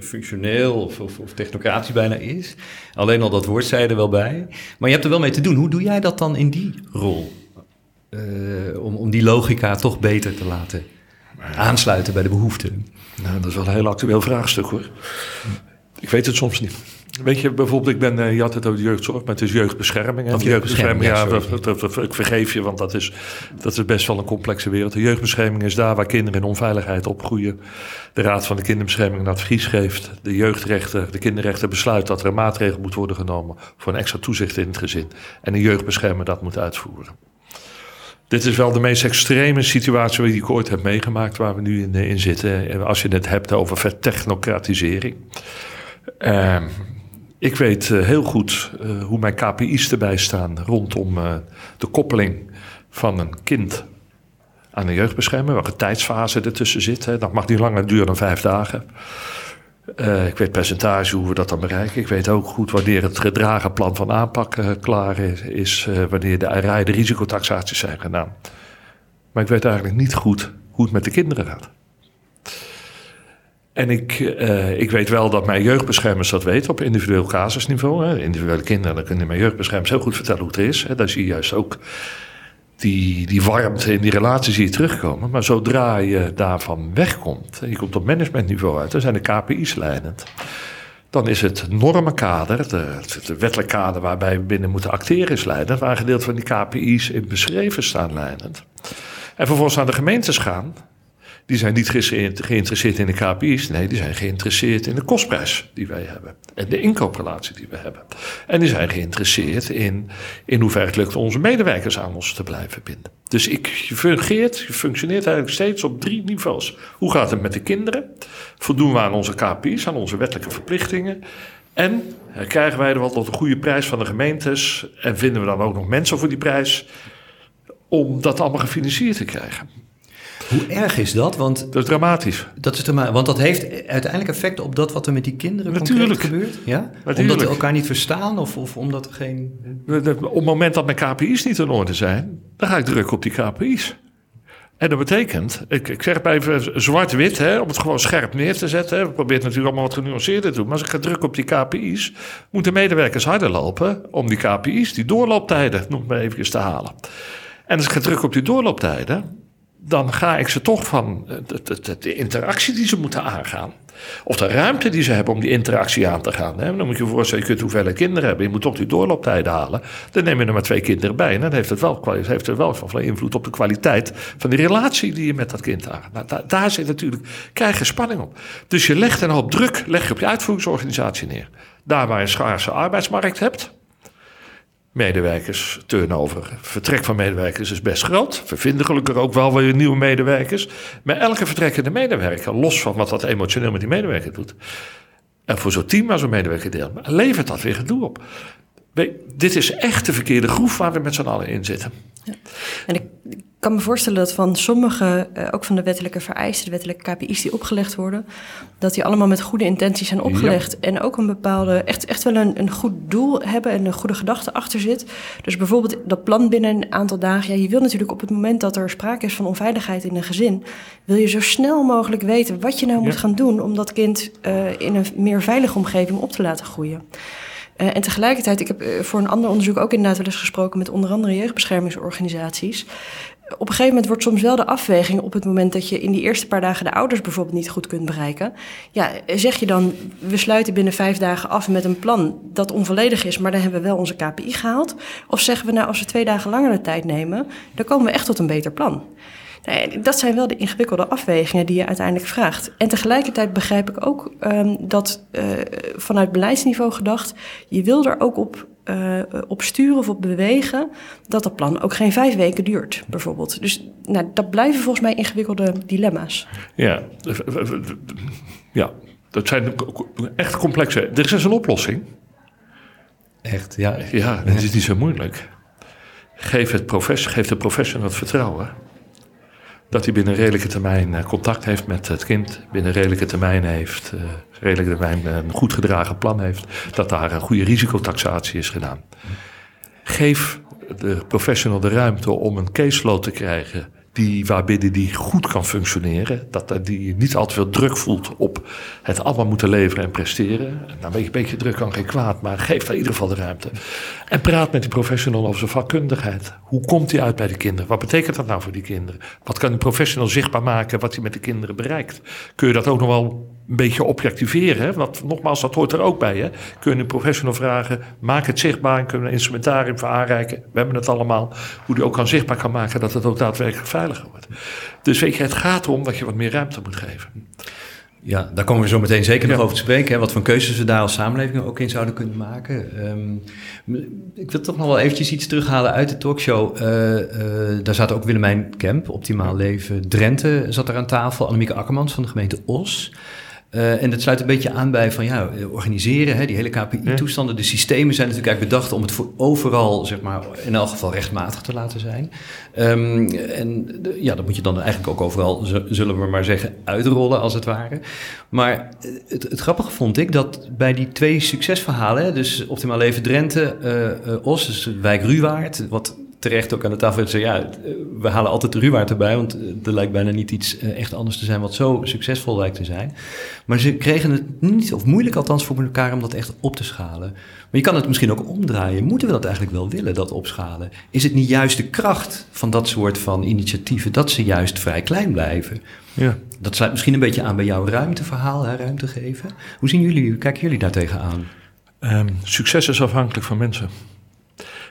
functioneel of, of, of, technocratisch bijna is. Alleen al dat woord zei er wel bij. Maar je hebt er wel mee te doen. Hoe doe jij dat dan in die rol? Uh, om, om die logica toch beter te laten aansluiten bij de behoeften. Nou, dat is wel een heel actueel vraagstuk hoor. Ik weet het soms niet. Weet je, bijvoorbeeld, ik ben, uh, je had het over jeugdzorg, maar het is jeugdbescherming. Of jeugdbescherming, ja, ik vergeef je, want dat is, dat is best wel een complexe wereld. De jeugdbescherming is daar waar kinderen in onveiligheid opgroeien. De Raad van de Kinderbescherming een advies geeft. De jeugdrechter, de kinderrechter besluit dat er een maatregel moet worden genomen voor een extra toezicht in het gezin. En de jeugdbeschermer dat moet uitvoeren. Dit is wel de meest extreme situatie die ik ooit heb meegemaakt, waar we nu in, in zitten. Als je het hebt over vertechnocratisering. Uh, ik weet uh, heel goed uh, hoe mijn KPI's erbij staan rondom uh, de koppeling van een kind aan een jeugdbeschermer, welke tijdsfase ertussen zit. Hè. Dat mag niet langer duren dan vijf dagen. ik weet percentage hoe we dat dan bereiken. Ik weet ook goed wanneer het gedragen plan van aanpak klaar is, is wanneer de, de risicotaxaties zijn gedaan. Maar ik weet eigenlijk niet goed hoe het met de kinderen gaat. En ik, uh, ik weet wel dat mijn jeugdbeschermers dat weten op individueel casusniveau. Hè. Individuele kinderen, dan kunnen mijn jeugdbeschermers heel goed vertellen hoe het is. Hè. Daar zie je juist ook die, die warmte in die relatie zie je terugkomen. Maar zodra je daarvan wegkomt, en je komt op managementniveau uit, dan zijn de KPI's leidend. dan is het normenkader, de, de wettelijk kader waarbij we binnen moeten acteren, is leidend. Waar een gedeelte van die KPI's in beschreven staan leidend. En vervolgens aan de gemeentes gaan. Die zijn niet geïnteresseerd in de KPI's. Nee, die zijn geïnteresseerd in de kostprijs die wij hebben. En de inkooprelatie die we hebben. En die zijn geïnteresseerd in, in hoeverre het lukt onze medewerkers aan ons te blijven binden. Dus ik, je fungeert, functioneert eigenlijk steeds op drie niveaus. Hoe gaat het met de kinderen? Voldoen we aan onze KPI's, aan onze wettelijke verplichtingen? En krijgen wij er wel tot een goede prijs van de gemeentes? En vinden we dan ook nog mensen voor die prijs? Om dat allemaal gefinancierd te krijgen. Hoe erg is dat? Want, dat is dramatisch. Dat is dramatisch, want dat heeft uiteindelijk effect op dat wat er met die kinderen Natuurlijk. gebeurt? Ja? Omdat ze elkaar niet verstaan of, of omdat er geen... Op het moment dat mijn KPI's niet in orde zijn, dan ga ik drukken op die KPI's. En dat betekent, ik, ik zeg bij even zwart-wit, om het gewoon scherp neer te zetten. Hè. We proberen het natuurlijk allemaal wat genuanceerder te doen. Maar als ik ga drukken op die KPI's, moeten medewerkers harder lopen om die KPI's, die doorlooptijden, noem maar even te halen. En als ik ga drukken op die doorlooptijden, dan ga ik ze toch van de, de, interactie die ze moeten aangaan. Of de ruimte die ze hebben om die interactie aan te gaan. Hè. Dan moet je je voorstellen, je kunt hoeveel kinderen hebben. Je moet toch die doorlooptijden halen. Dan neem je er maar twee kinderen bij. En dan heeft het wel, heeft het wel invloed op de kwaliteit van die relatie die je met dat kind aangaat. Nou, daar, daar zit natuurlijk, krijg je spanning op. Dus je legt een hoop druk leg je op je uitvoeringsorganisatie neer. Daar waar je een schaarse arbeidsmarkt hebt medewerkers turnover. Vertrek van medewerkers is best groot. We vinden gelukkig ook wel weer nieuwe medewerkers. Maar elke vertrekkende medewerker, los van wat dat emotioneel met die medewerker doet. En voor zo'n team waar zo'n medewerker deelt, levert dat weer gedoe op. Dit is echt de verkeerde groef waar we met z'n allen in zitten. Ja. En ik, kan me voorstellen dat van sommige, uh, ook van de wettelijke vereisten, de wettelijke KPI's die opgelegd worden, dat die allemaal met goede intenties zijn opgelegd. En ook een bepaalde, echt, echt wel een, een goed doel hebben en een goede gedachte achter zit. Dus bijvoorbeeld dat plan binnen een aantal dagen. Ja, je wil natuurlijk op het moment dat er sprake is van onveiligheid in een gezin, wil je zo snel mogelijk weten wat je nou moet gaan doen om dat kind uh, in een meer veilige omgeving op te laten groeien. Uh, en tegelijkertijd, ik heb uh, voor een ander onderzoek ook inderdaad wel eens gesproken met onder andere jeugdbeschermingsorganisaties op een gegeven moment wordt soms wel de afweging op het moment dat je in die eerste paar dagen de ouders bijvoorbeeld niet goed kunt bereiken. Ja, zeg je dan, we sluiten binnen vijf dagen af met een plan dat onvolledig is, maar dan hebben we wel onze KPI gehaald. Of zeggen we nou, als we twee dagen langer de tijd nemen, dan komen we echt tot een beter plan. Nee, dat zijn wel de ingewikkelde afwegingen die je uiteindelijk vraagt. En tegelijkertijd begrijp ik ook um, dat uh, vanuit beleidsniveau gedacht, je wil er ook op uh, op sturen of op bewegen, dat dat plan ook geen vijf weken duurt, bijvoorbeeld. Dus nou, dat blijven volgens mij ingewikkelde dilemma's. Ja, ja dat zijn echt complexe. Er is dus een oplossing. Echt, ja. Ja, dat is niet zo moeilijk. Geef, het profes, geef de professional het vertrouwen dat hij binnen redelijke termijn eh, contact heeft met het kind, binnen redelijke termijn heeft, uh, redelijke termijn een goed gedragen plan heeft, dat daar een goede risicotaxatie is gedaan. Geef de professional de ruimte om een caseload te krijgen die, waarbinnen die goed kan functioneren. Dat die niet al te veel druk voelt op het allemaal moeten leveren en presteren. Nou, een beetje, druk kan geen kwaad, maar geef daar in ieder geval de ruimte. En praat met die professional over zijn vakkundigheid. Hoe komt hij uit bij de kinderen? Wat betekent dat nou voor die kinderen? Wat kan die professional zichtbaar maken wat hij met de kinderen bereikt? Kun je dat ook nog wel een beetje objectiveren. Want nogmaals, dat hoort er ook bij. Hè? Kun je een professional vragen, maak het zichtbaar en kunnen we een instrumentarium voor aanreiken. We hebben het allemaal. Hoe die ook kan zichtbaar kan maken dat het ook daadwerkelijk veiliger wordt. Dus weet je, het gaat erom dat je wat meer ruimte moet geven. Ja, daar komen we zo meteen zeker nog over te spreken. Hè, wat voor keuzes we daar als samenleving ook in zouden kunnen maken. Um, ik wil toch nog wel eventjes iets terughalen uit de talkshow. Uh, uh, daar zat ook Willemijn Kemp, Optimaal Leven Drenthe, zat er aan tafel. Annemieke Akkermans van de gemeente Os. Uh, en dat sluit een beetje aan bij van ja, organiseren, hè, die hele KPI-toestanden. De systemen zijn natuurlijk eigenlijk bedacht om het voor overal, zeg maar, in elk geval rechtmatig te laten zijn. Um, en ja, dat moet je dan eigenlijk ook overal, zullen we maar zeggen, uitrollen als het ware. Maar het, het grappige vond ik dat bij die twee succesverhalen, dus Optimaal Leven Drenthe, uh, Os, dus Wijk Ruwaard, wat terecht ook aan de tafel ja, we halen altijd de ruwaard erbij... want er lijkt bijna niet iets echt anders te zijn... wat zo succesvol lijkt te zijn. Maar ze kregen het niet, of moeilijk althans voor elkaar... om dat echt op te schalen. Maar je kan het misschien ook omdraaien. Moeten we dat eigenlijk wel willen, dat opschalen? Is het niet juist de kracht van dat soort van initiatieven... dat ze juist vrij klein blijven? Ja. Dat sluit misschien een beetje aan bij jouw ruimteverhaal, hè, ruimte geven. Hoe zien jullie, hoe kijken jullie daar tegenaan? Um, succes is afhankelijk van mensen.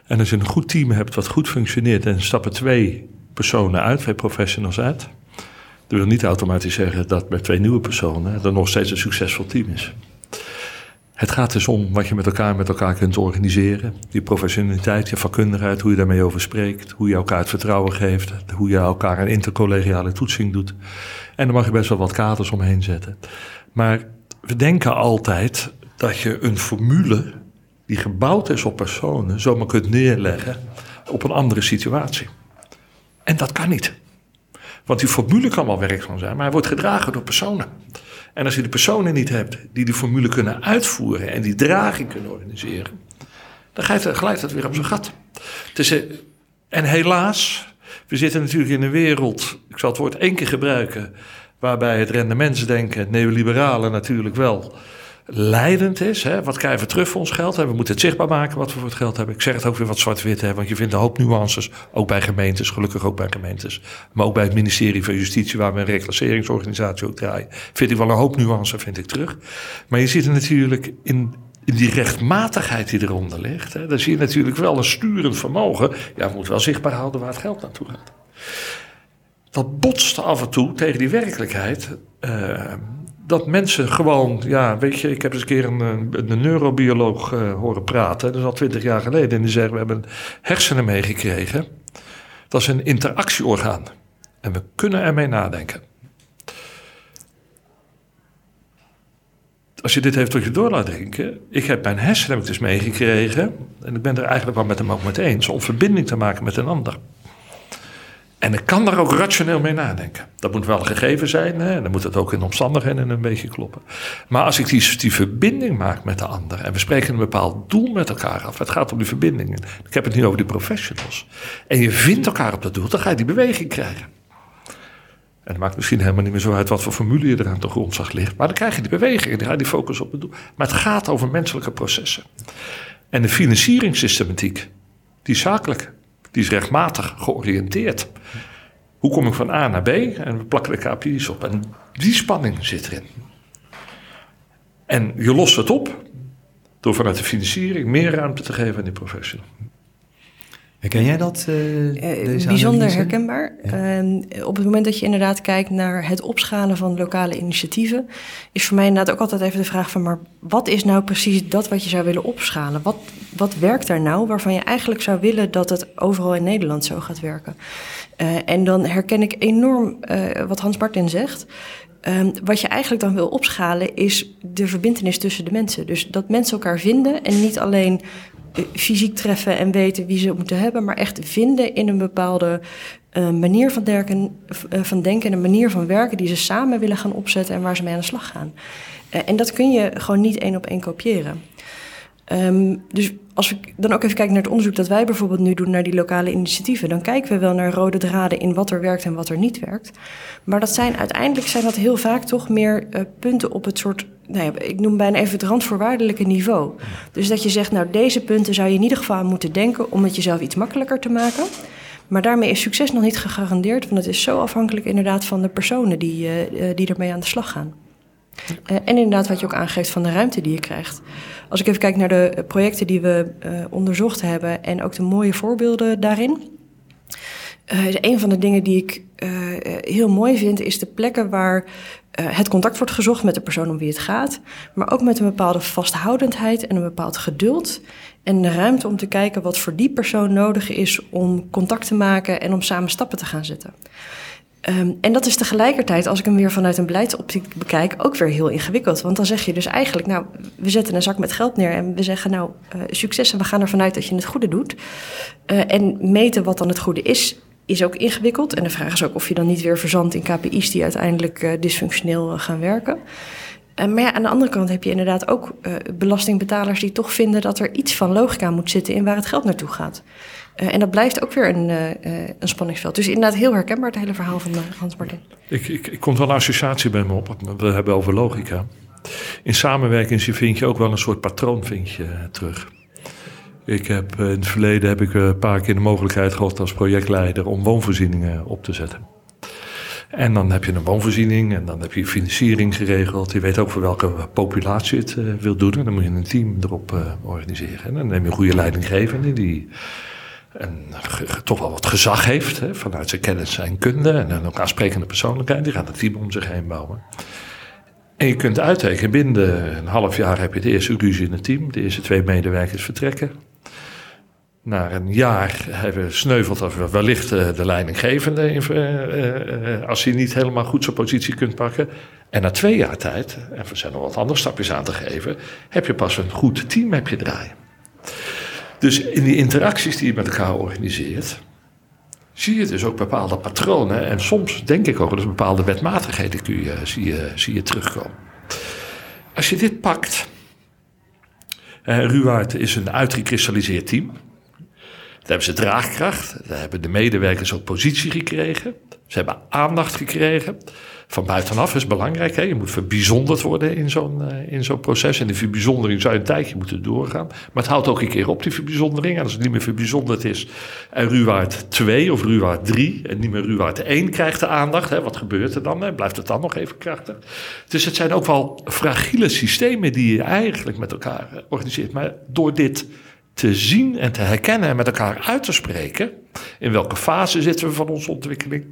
En als je een goed team hebt wat goed functioneert en stappen twee personen uit, twee professionals uit. Dat wil niet automatisch zeggen dat met twee nieuwe personen er nog steeds een succesvol team is. Het gaat dus om wat je met elkaar met elkaar kunt organiseren. Die professionaliteit, je vakkundigheid, hoe je daarmee over spreekt. Hoe je elkaar het vertrouwen geeft. Hoe je elkaar een intercollegiale toetsing doet. En dan mag je best wel wat kaders omheen zetten. Maar we denken altijd dat je een formule die gebouwd is op personen zomaar kunt neerleggen op een andere situatie. En dat kan niet. Want die formule kan wel werkzaam zijn, maar hij wordt gedragen door personen. En als je de personen niet hebt die die formule kunnen uitvoeren en die draging kunnen organiseren, dan glijdt het weer op zijn gat. Dus, en helaas, we zitten natuurlijk in een wereld, ik zal het woord één keer gebruiken, waarbij het rendementsdenken, het neoliberale natuurlijk wel leidend is. Hè? Wat krijgen we terug voor ons geld? We moeten het zichtbaar maken wat we voor het geld hebben. Ik zeg het ook weer wat zwart-wit, want je vindt een hoop nuances, ook bij gemeentes, gelukkig ook bij gemeentes. Maar ook bij het ministerie van Justitie, waar we een reclasseringsorganisatie ook draaien, vind ik wel een hoop nuances vind ik terug. Maar je ziet er natuurlijk in, in die rechtmatigheid die eronder ligt, hè, dan zie je natuurlijk wel een sturend vermogen. Ja, we moeten wel zichtbaar houden waar het geld naartoe gaat. Dat botst af en toe tegen die werkelijkheid. Uh, dat mensen gewoon, ja, weet je, ik heb eens een keer een, een neurobioloog uh, horen praten, dat is al twintig jaar geleden, en die zegt: We hebben hersenen meegekregen. Dat is een interactieorgaan. En we kunnen ermee nadenken. Als je dit heeft tot je door laat denken. Ik heb mijn hersenen dus meegekregen. En ik ben er eigenlijk wel met hem ook mee eens. Om verbinding te maken met een ander. En ik kan daar ook rationeel mee nadenken. Dat moet wel gegeven zijn. Hè? Dan moet het ook in omstandigheden een beetje kloppen. Maar als ik die, die verbinding maak met de ander. En we spreken een bepaald doel met elkaar af. Het gaat om die verbindingen. Ik heb het nu over die professionals. En je vindt elkaar op dat doel. Dan ga je die beweging krijgen. En het maakt misschien helemaal niet meer zo uit wat voor formule je er aan de grondslag ligt. Maar dan krijg je die beweging. Dan ga je die focus op het doel. Maar het gaat over menselijke processen. En de financieringssystematiek. Die zakelijk. Die is rechtmatig georiënteerd. Hoe kom ik van A naar B? En we plakken de KPI's op. En die spanning zit erin. En je lost het op door vanuit de financiering meer ruimte te geven aan die professional. Herken jij dat? Uh, bijzonder herkenbaar. Ehm, op het moment dat je inderdaad kijkt naar het opschalen van lokale initiatieven, is voor mij inderdaad ook altijd even de vraag van, maar wat is nou precies dat wat je zou willen opschalen? Wat, wat werkt daar nou waarvan je eigenlijk zou willen dat het overal in Nederland zo gaat werken? Uh, en dan herken ik enorm wat Hans Martin zegt. Um, wat je eigenlijk dan wil opschalen is de verbindenis tussen de mensen. Dus dat mensen elkaar vinden en niet alleen fysiek treffen en weten wie ze moeten hebben, maar echt vinden in een bepaalde uh, manier van denken, uh, van denken en een manier van werken die ze samen willen gaan opzetten en waar ze mee aan de slag gaan. En dat kun je gewoon niet één op één kopiëren. Um, dus als ik dan ook even kijk naar het onderzoek dat wij bijvoorbeeld nu doen naar die lokale initiatieven, dan kijken we wel naar rode draden in wat er werkt en wat er niet werkt. Maar dat zijn uiteindelijk zijn dat heel vaak toch meer uh, punten op het soort, nou ja, ik noem bijna even het randvoorwaardelijke niveau. Dus dat je zegt, nou deze punten zou je in ieder geval aan moeten denken om het jezelf iets makkelijker te maken. Maar daarmee is succes nog niet gegarandeerd, want het is zo afhankelijk inderdaad van de personen die, uh, die ermee aan de slag gaan. Uh, en inderdaad wat je ook aangeeft van de ruimte die je krijgt. Als ik even kijk naar de projecten die we uh, onderzocht hebben en ook de mooie voorbeelden daarin. Uh, een van de dingen die ik heel mooi vind, is de plekken waar het contact wordt gezocht met de persoon om wie het gaat. Maar ook met een bepaalde vasthoudendheid en een bepaald geduld. En de ruimte om te kijken wat voor die persoon nodig is om contact te maken en om samen stappen te gaan zetten. Um, en dat is tegelijkertijd, als ik hem weer vanuit een beleidsoptiek bekijk, ook weer heel ingewikkeld. Want dan zeg je dus eigenlijk, nou, we zetten een zak met geld neer en we zeggen, nou, uh, succes en we gaan ervan uit dat je het goede doet. Uh, en meten wat dan het goede is, is ook ingewikkeld. En de vraag is ook of je dan niet weer verzandt in KPI's die uiteindelijk uh, dysfunctioneel gaan werken. maar ja, aan de andere kant heb je inderdaad ook belastingbetalers die toch vinden dat er iets van logica moet zitten in waar het geld naartoe gaat. En dat blijft ook weer een, een spanningsveld. Dus inderdaad heel herkenbaar het hele verhaal van Hans Martin. Ik, ik, ik komt wel een associatie bij me op. We hebben over logica. In samenwerking vind je ook wel een soort patroon vind je, terug. Ik heb, in het verleden heb ik een paar keer de mogelijkheid gehad als projectleider om woonvoorzieningen op te zetten. En dan heb je een woonvoorziening en dan heb je financiering geregeld. Je weet ook voor welke populatie het uh, wil doen. En dan moet je een team erop uh, organiseren. En dan neem je een goede leidinggevende die een, toch wel wat gezag heeft. Hè, vanuit zijn kennis en kunde. En dan ook aansprekende persoonlijkheid. Die gaat een team om zich heen bouwen. En je kunt uittekenen, binnen een half jaar heb je de eerste illusie in het team. De eerste twee medewerkers vertrekken. Na een jaar hebben sneuvelt of wellicht eh, de leidinggevende eh, eh, als hij niet helemaal goed zijn positie kunt pakken. En na twee jaar tijd, en we zijn nog wat andere stapjes aan te geven, heb je pas een goed team heb je draaien. Dus in die interacties die je met elkaar organiseert, zie je dus ook bepaalde patronen. En soms denk ik ook dat bepaalde wetmatigheden kun je, zie, je, zie je terugkomen. Als je dit pakt. Uh, Ruwaard is een uitgekristalliseerd team. Daar hebben ze draagkracht. Daar hebben de medewerkers ook positie gekregen. Ze hebben aandacht gekregen. Van buitenaf is belangrijk. Hè? Je moet verbijzonderd worden in zo'n uh, in zo'n proces. En die verbijzondering zou een tijdje moeten doorgaan. Maar het houdt ook een keer op, die verbijzondering. En als het niet meer verbijzonderd is en Ruwaard 2 of Ruwaard 3 en niet meer Ruwaard 1 krijgt de aandacht. Hè? Wat gebeurt er dan? Blijft het dan nog even krachtig? Dus het zijn ook wel fragiele systemen die je eigenlijk met elkaar eh, organiseert. Maar door dit te zien en te herkennen en met elkaar uit te spreken. In welke fase zitten we van onze ontwikkeling?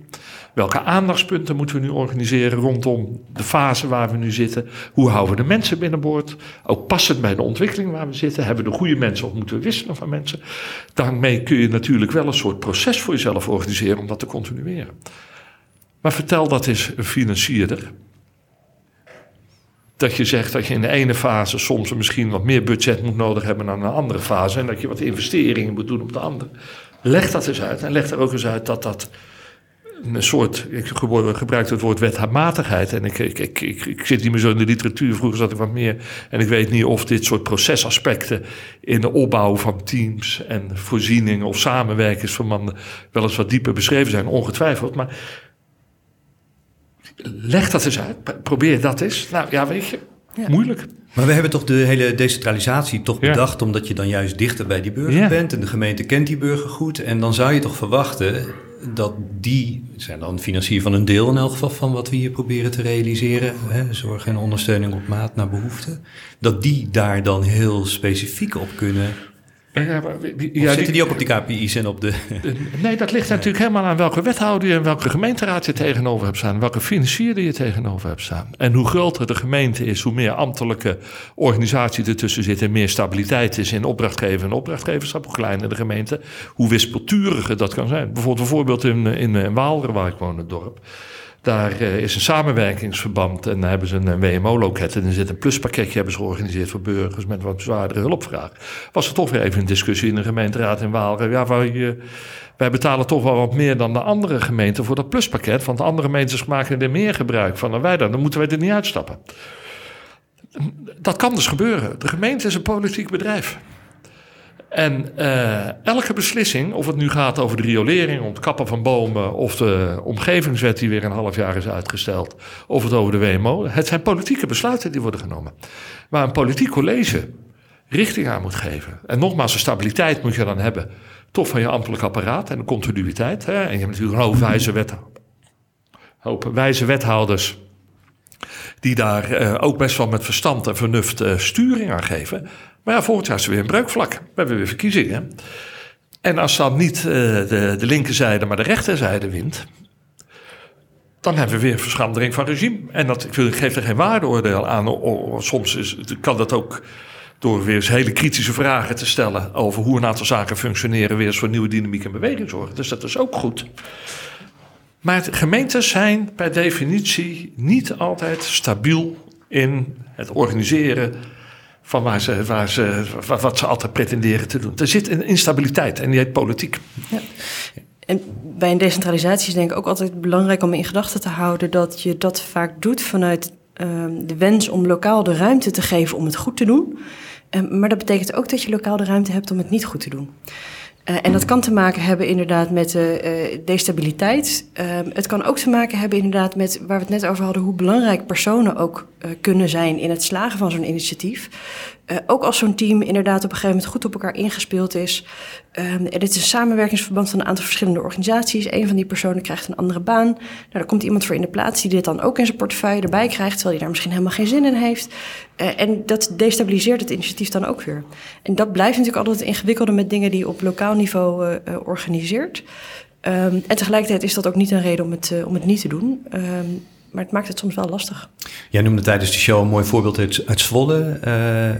Welke aandachtspunten moeten we nu organiseren rondom de fase waar we nu zitten? Hoe houden we de mensen binnenboord? Ook passend bij de ontwikkeling waar we zitten. Hebben we de goede mensen of moeten we wisselen van mensen? Daarmee kun je natuurlijk wel een soort proces voor jezelf organiseren om dat te continueren. Maar vertel dat eens een financierder dat je zegt dat je in de ene fase soms misschien wat meer budget moet nodig hebben dan in een andere fase. En dat je wat investeringen moet doen op de andere. Leg dat eens uit. En leg er ook eens uit dat dat een soort. Ik gebruik het woord wetmatigheid. En ik, ik, ik, ik, ik zit niet meer zo in de literatuur. Vroeger zat ik wat meer. En ik weet niet of dit soort procesaspecten. in de opbouw van teams en voorzieningen of samenwerkingsverbanden. wel eens wat dieper beschreven zijn. Ongetwijfeld. Maar leg dat eens uit. Probeer dat eens. Nou ja, weet je, moeilijk. Maar we hebben toch de hele decentralisatie toch bedacht... omdat je dan juist dichter bij die burger bent... en de gemeente kent die burger goed. En dan zou je toch verwachten dat die... zijn dan financier van een deel in elk geval... van wat we hier proberen te realiseren... Hè, zorg en ondersteuning op maat naar behoefte... dat die daar dan heel specifiek op kunnen ja, ja, zitten die ook op die KPI's en op de... Nee, dat ligt natuurlijk helemaal aan welke wethouder je en welke gemeenteraad je tegenover hebt staan. Welke financier je tegenover hebt staan. En hoe groter de gemeente is, hoe meer ambtelijke organisatie ertussen zit en meer stabiliteit is in opdrachtgever en opdrachtgeverschap. Hoe kleiner de gemeente, hoe wispelturiger dat kan zijn. Bijvoorbeeld een voorbeeld in, in, in Waalre, waar ik woon, het dorp. Daar uh, is een samenwerkingsverband en daar hebben ze een WMO-loket en er zit een pluspakketje hebben ze georganiseerd voor burgers met wat zwaardere hulpvraag. Was er toch weer even een discussie in de gemeenteraad in Waal. Ja, wij, wij betalen toch wel wat meer dan de andere gemeenten voor dat pluspakket, want de andere gemeentes maken er meer gebruik van dan wij dan. Dan moeten wij er niet uitstappen. Dat kan dus gebeuren. De gemeente is een politiek bedrijf. En uh, elke beslissing, of het nu gaat over de riolering, om het kappen van bomen, of de omgevingswet die weer een half jaar is uitgesteld, of het over de WMO, het zijn politieke besluiten die worden genomen. Waar een politiek college richting aan moet geven. En nogmaals, de stabiliteit moet je dan hebben, toch van je ambtelijk apparaat en de continuïteit. Hè? En je hebt natuurlijk een hoop wijze, hoop wijze wethouders die daar uh, ook best wel met verstand en vernuft uh, sturing aan geven. Maar ja, volgend jaar is er weer een breukvlak. We hebben weer verkiezingen. En als dan niet uh, de, de linkerzijde, maar de rechterzijde wint, dan hebben we weer verschandering van regime. En dat, ik, geef er geen waardeoordeel aan. soms is, kan dat ook door weer eens hele kritische vragen te stellen over hoe een aantal zaken functioneren, weer eens voor nieuwe dynamiek en beweging zorgen. Dus dat is ook goed. Maar gemeenten zijn per definitie niet altijd stabiel in het organiseren van waar ze, wat ze altijd pretenderen te doen. Er zit een instabiliteit en die heet politiek. Ja. En bij een decentralisatie is denk ik ook altijd belangrijk om in gedachten te houden dat je dat vaak doet vanuit uh, de wens om lokaal de ruimte te geven om het goed te doen. Um, maar dat betekent ook dat je lokaal de ruimte hebt om het niet goed te doen. Uh, en dat kan te maken hebben inderdaad met uh, destabiliteit. Ehm, het kan ook te maken hebben inderdaad met waar we het net over hadden, hoe belangrijk personen ook kunnen zijn in het slagen van zo'n initiatief. Ook als zo'n team inderdaad op een gegeven moment goed op elkaar ingespeeld is. Dit is een samenwerkingsverband van een aantal verschillende organisaties. Een van die personen krijgt een andere baan. Nou, daar komt iemand voor in de plaats die dit dan ook in zijn portefeuille erbij krijgt, terwijl hij daar misschien helemaal geen zin in heeft. en dat destabiliseert het initiatief dan ook weer. En dat blijft natuurlijk altijd het ingewikkelde met dingen die je op lokaal niveau uh, organiseert. Um, en tegelijkertijd is dat ook niet een reden om het, om het niet te doen. Um, maar het maakt het soms wel lastig. Jij noemde tijdens de show een mooi voorbeeld uit, uit Zwolle,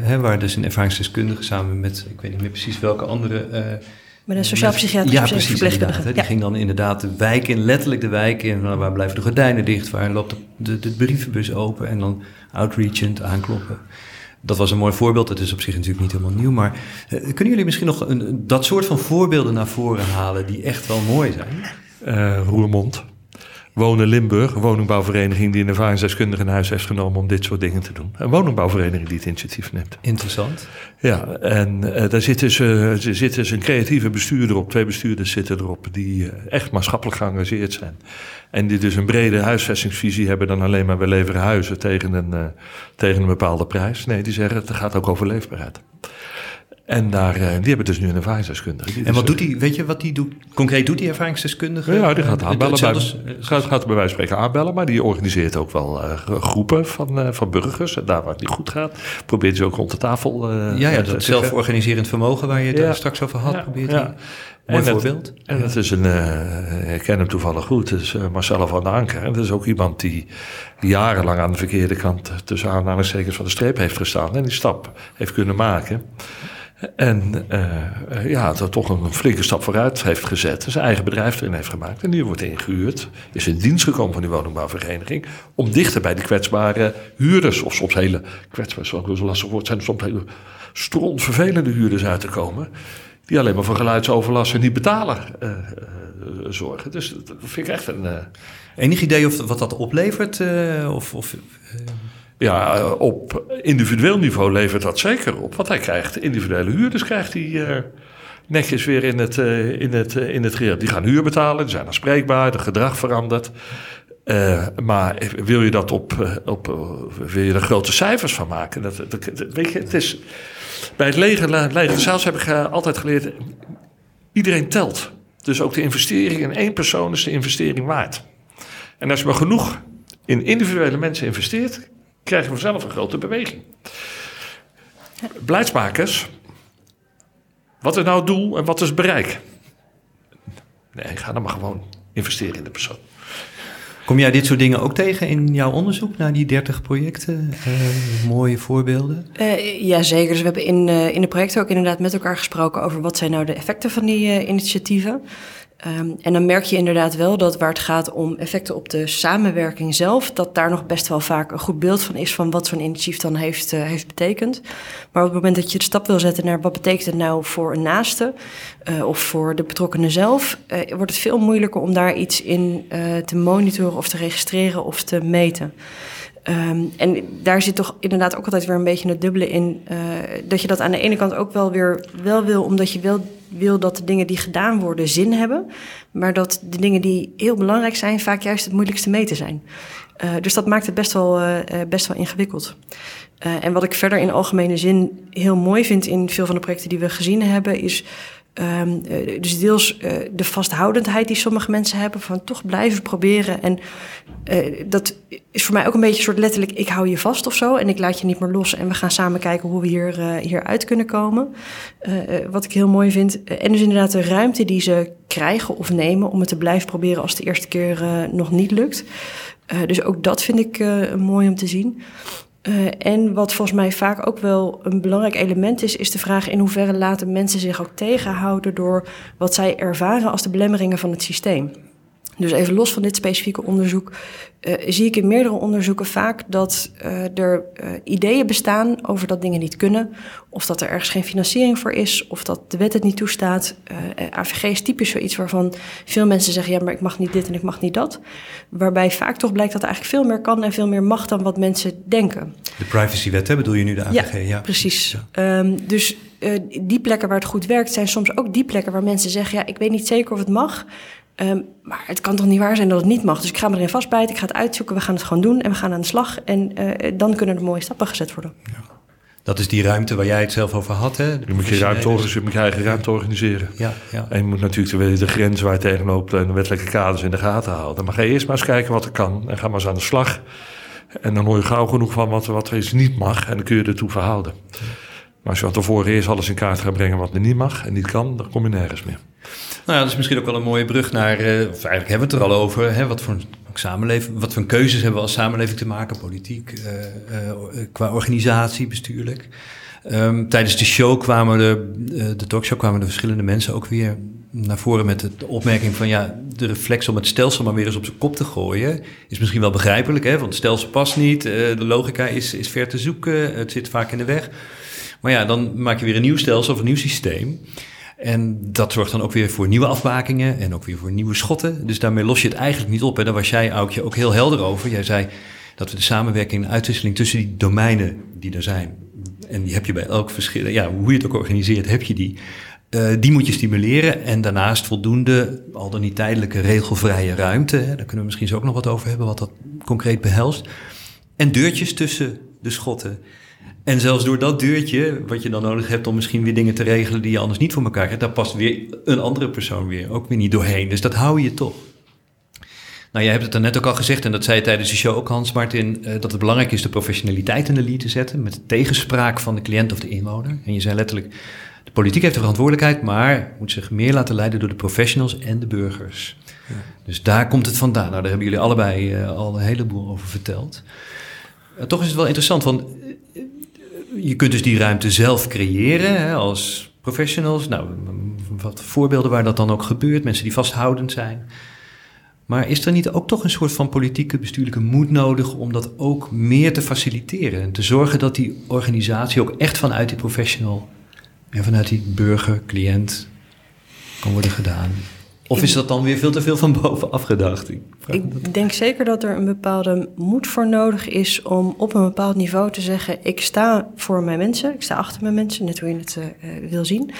hè, waar dus een ervaringsdeskundige samen met, ik weet niet meer precies welke andere... met een sociaal-psychiatrische ja, precies, verpleegkundige. Ja. Die ging dan inderdaad de wijk in, letterlijk de wijk in. Waar blijven de gordijnen dicht? Waar loopt de, de, de brievenbus open? En dan outreachend aankloppen dat was een mooi voorbeeld. Het is op zich natuurlijk niet helemaal nieuw. Maar uh, kunnen jullie misschien nog een, dat soort van voorbeelden naar voren halen die echt wel mooi zijn? Uh, Roermond. Wonen Limburg, een woningbouwvereniging die een ervaringsdeskundige in huis heeft genomen om dit soort dingen te doen. Een woningbouwvereniging die het initiatief neemt. Interessant. Ja, en uh, daar zit dus, uh, zit dus een creatieve bestuurder op, twee bestuurders zitten erop, die uh, echt maatschappelijk geëngageerd zijn. En die dus een brede huisvestingsvisie hebben dan alleen maar we leveren huizen tegen een, tegen een bepaalde prijs. Nee, die zeggen het gaat ook over leefbaarheid. En daar, die hebben dus nu een ervaringsdeskundige. En wat dus, doet die, weet je wat die doet? Concreet doet die ervaringsdeskundige? Ja, die gaat aanbellen. Bij, gaat, gaat bij wijze van spreken aanbellen, maar die organiseert ook wel uh, groepen van, uh, van burgers. En daar waar het niet goed gaat, probeert ze ook rond de tafel. Uh, ja, ja, dat zelforganiserend vermogen waar je het ja. straks over had, ja, probeert ja. Mooi en voorbeeld. Het, en het is een, uh, ik ken hem toevallig goed, het is uh, van Anker. En dat is ook iemand die jarenlang aan de verkeerde kant tussen aanhalingstekens van de streep heeft gestaan. En die stap heeft kunnen maken. En uh, ja, dat toch een flinke stap vooruit heeft gezet. Zijn eigen bedrijf erin heeft gemaakt. En nu wordt ingehuurd. Is in dienst gekomen van die woningbouwvereniging. Om dichter bij die kwetsbare huurders. Of soms hele kwetsbare, zoals zo lastig woord zijn. Soms hele strontvervelende huurders uit te komen. Die alleen maar voor geluidsoverlast en niet betalen uh, zorgen. Dus dat vind ik echt een. Enig idee of, wat dat oplevert? of. of ja, op individueel niveau levert dat zeker op. Want hij krijgt individuele huurders, krijgt hij uh, netjes weer in het, uh, in het, uh, in het geheel. Die gaan huur betalen, die zijn aanspreekbaar, het gedrag verandert. maar wil je dat op, op wil je er grote cijfers van maken? Dat, weet je, het is, bij het leger zelfs heb ik altijd geleerd, iedereen telt. Dus ook de investering in één persoon is de investering waard. En als je maar genoeg in individuele mensen investeert, krijg je vanzelf een grote beweging. Beleidsmakers, wat is nou het doel en wat is het bereik? Nee, ga dan maar gewoon investeren in de persoon. Kom jij dit soort dingen ook tegen in jouw onderzoek naar die 30 projecten? Uh, mooie voorbeelden? Uh, ja, zeker. Dus we hebben in, uh, in de projecten ook inderdaad met elkaar gesproken over wat zijn nou de effecten van die initiatieven. Um, en dan merk je inderdaad wel dat waar het gaat om effecten op de samenwerking zelf, dat daar nog best wel vaak een goed beeld van is van wat zo'n initiatief dan heeft, uh, heeft betekend. Maar op het moment dat je de stap wil zetten naar wat betekent het nou voor een naaste uh, of voor de betrokkenen zelf, uh, wordt het veel moeilijker om daar iets in te monitoren of te registreren of te meten. Um, en daar zit toch inderdaad ook altijd weer een beetje het dubbele in. Uh, dat je dat aan de ene kant ook wel weer wel wil, omdat je wel wil dat de dingen die gedaan worden zin hebben. Maar dat de dingen die heel belangrijk zijn, vaak juist het moeilijkste meten zijn. Uh, dus dat maakt het best wel, uh, best wel ingewikkeld. en wat ik verder in algemene zin heel mooi vind in veel van de projecten die we gezien hebben, is Um, dus deels uh, de vasthoudendheid die sommige mensen hebben, van toch blijven proberen. En uh, dat is voor mij ook een beetje een soort letterlijk: ik hou je vast of zo. En ik laat je niet meer los. En we gaan samen kijken hoe we hier, hier uit kunnen komen. wat ik heel mooi vind. en dus inderdaad de ruimte die ze krijgen of nemen om het te blijven proberen als de eerste keer nog niet lukt. dus ook dat vind ik mooi om te zien. Uh, en wat volgens mij vaak ook wel een belangrijk element is, is de vraag in hoeverre laten mensen zich ook tegenhouden door wat zij ervaren als de belemmeringen van het systeem. Dus even los van dit specifieke onderzoek, uh, zie ik in meerdere onderzoeken vaak dat uh, er uh, ideeën bestaan over dat dingen niet kunnen, of dat er ergens geen financiering voor is, of dat de wet het niet toestaat. AVG is typisch zoiets waarvan veel mensen zeggen: ja, maar ik mag niet dit en ik mag niet dat. Waarbij vaak toch blijkt dat er eigenlijk veel meer kan en veel meer mag dan wat mensen denken. De privacywet, hè, bedoel je nu de AVG? Ja, ja. precies. Ja. Um, dus die plekken waar het goed werkt, zijn soms ook die plekken waar mensen zeggen: ja, ik weet niet zeker of het mag. Um, maar het kan toch niet waar zijn dat het niet mag. Dus ik ga me erin vastbijten, ik ga het uitzoeken, we gaan het gewoon doen en we gaan aan de slag. En uh, dan kunnen er mooie stappen gezet worden. Ja. Dat is die ruimte waar jij het zelf over had. Hè? Je moet je, ruimte organiseren, je moet je eigen ruimte organiseren. Ja, ja. En je moet natuurlijk de, de grens waar je tegenloopt en de wettelijke kaders in de gaten houden. Maar ga eerst maar eens kijken wat er kan en ga maar eens aan de slag. En dan hoor je gauw genoeg van wat, wat er eens niet mag en dan kun je ertoe verhouden. Maar als je van tevoren eerst alles in kaart gaat brengen wat er niet mag en niet kan, dan kom je nergens meer. Nou ja, dat is misschien ook wel een mooie brug naar, uh, of eigenlijk hebben we het er al over, hè, wat voor samenleving, wat voor keuzes hebben we als samenleving te maken, politiek, uh, uh, qua organisatie, bestuurlijk. Um, tijdens de show kwamen de, de talkshow kwamen de verschillende mensen ook weer naar voren met de opmerking van ja, de reflex om het stelsel maar weer eens op zijn kop te gooien is misschien wel begrijpelijk, hè, want het stelsel past niet, de logica is, is ver te zoeken, het zit vaak in de weg. Maar ja, dan maak je weer een nieuw stelsel of een nieuw systeem. En dat zorgt dan ook weer voor nieuwe afbakingen en ook weer voor nieuwe schotten. Dus daarmee los je het eigenlijk niet op. En daar was jij, Aukje, ook heel helder over. Jij zei dat we de samenwerking en uitwisseling tussen die domeinen die er zijn... en die heb je bij elk verschil, ja, hoe je het ook organiseert, heb je die... Uh, die moet je stimuleren en daarnaast voldoende, al dan niet tijdelijke, regelvrije ruimte. Hè, daar kunnen we misschien zo ook nog wat over hebben, wat dat concreet behelst. En deurtjes tussen de schotten. En zelfs door dat deurtje, wat je dan nodig hebt om misschien weer dingen te regelen die je anders niet voor elkaar hebt, daar past weer een andere persoon weer ook weer niet doorheen. Dus dat hou je toch. Nou, jij hebt het er net ook al gezegd, en dat zei je tijdens de show ook, Hans Martin, uh, dat het belangrijk is de professionaliteit in de lead te zetten, met de tegenspraak van de cliënt of de inwoner. En je zei letterlijk, de politiek heeft de verantwoordelijkheid, maar moet zich meer laten leiden door de professionals en de burgers. Ja. Dus daar komt het vandaan. Nou, daar hebben jullie allebei uh, al een heleboel over verteld. Uh, toch is het wel interessant, want je kunt dus die ruimte zelf creëren hè, als professionals. Nou, wat voorbeelden waar dat dan ook gebeurt, mensen die vasthoudend zijn. Maar is er niet ook toch een soort van politieke, bestuurlijke moed nodig om dat ook meer te faciliteren? En te zorgen dat die organisatie ook echt vanuit die professional en vanuit die burger, cliënt kan worden gedaan? Of is dat dan weer veel te veel van bovenaf gedacht? Ik, ik denk zeker dat er een bepaalde moed voor nodig is om op een bepaald niveau te zeggen: ik sta voor mijn mensen, ik sta achter mijn mensen, net hoe je het uh, wil zien.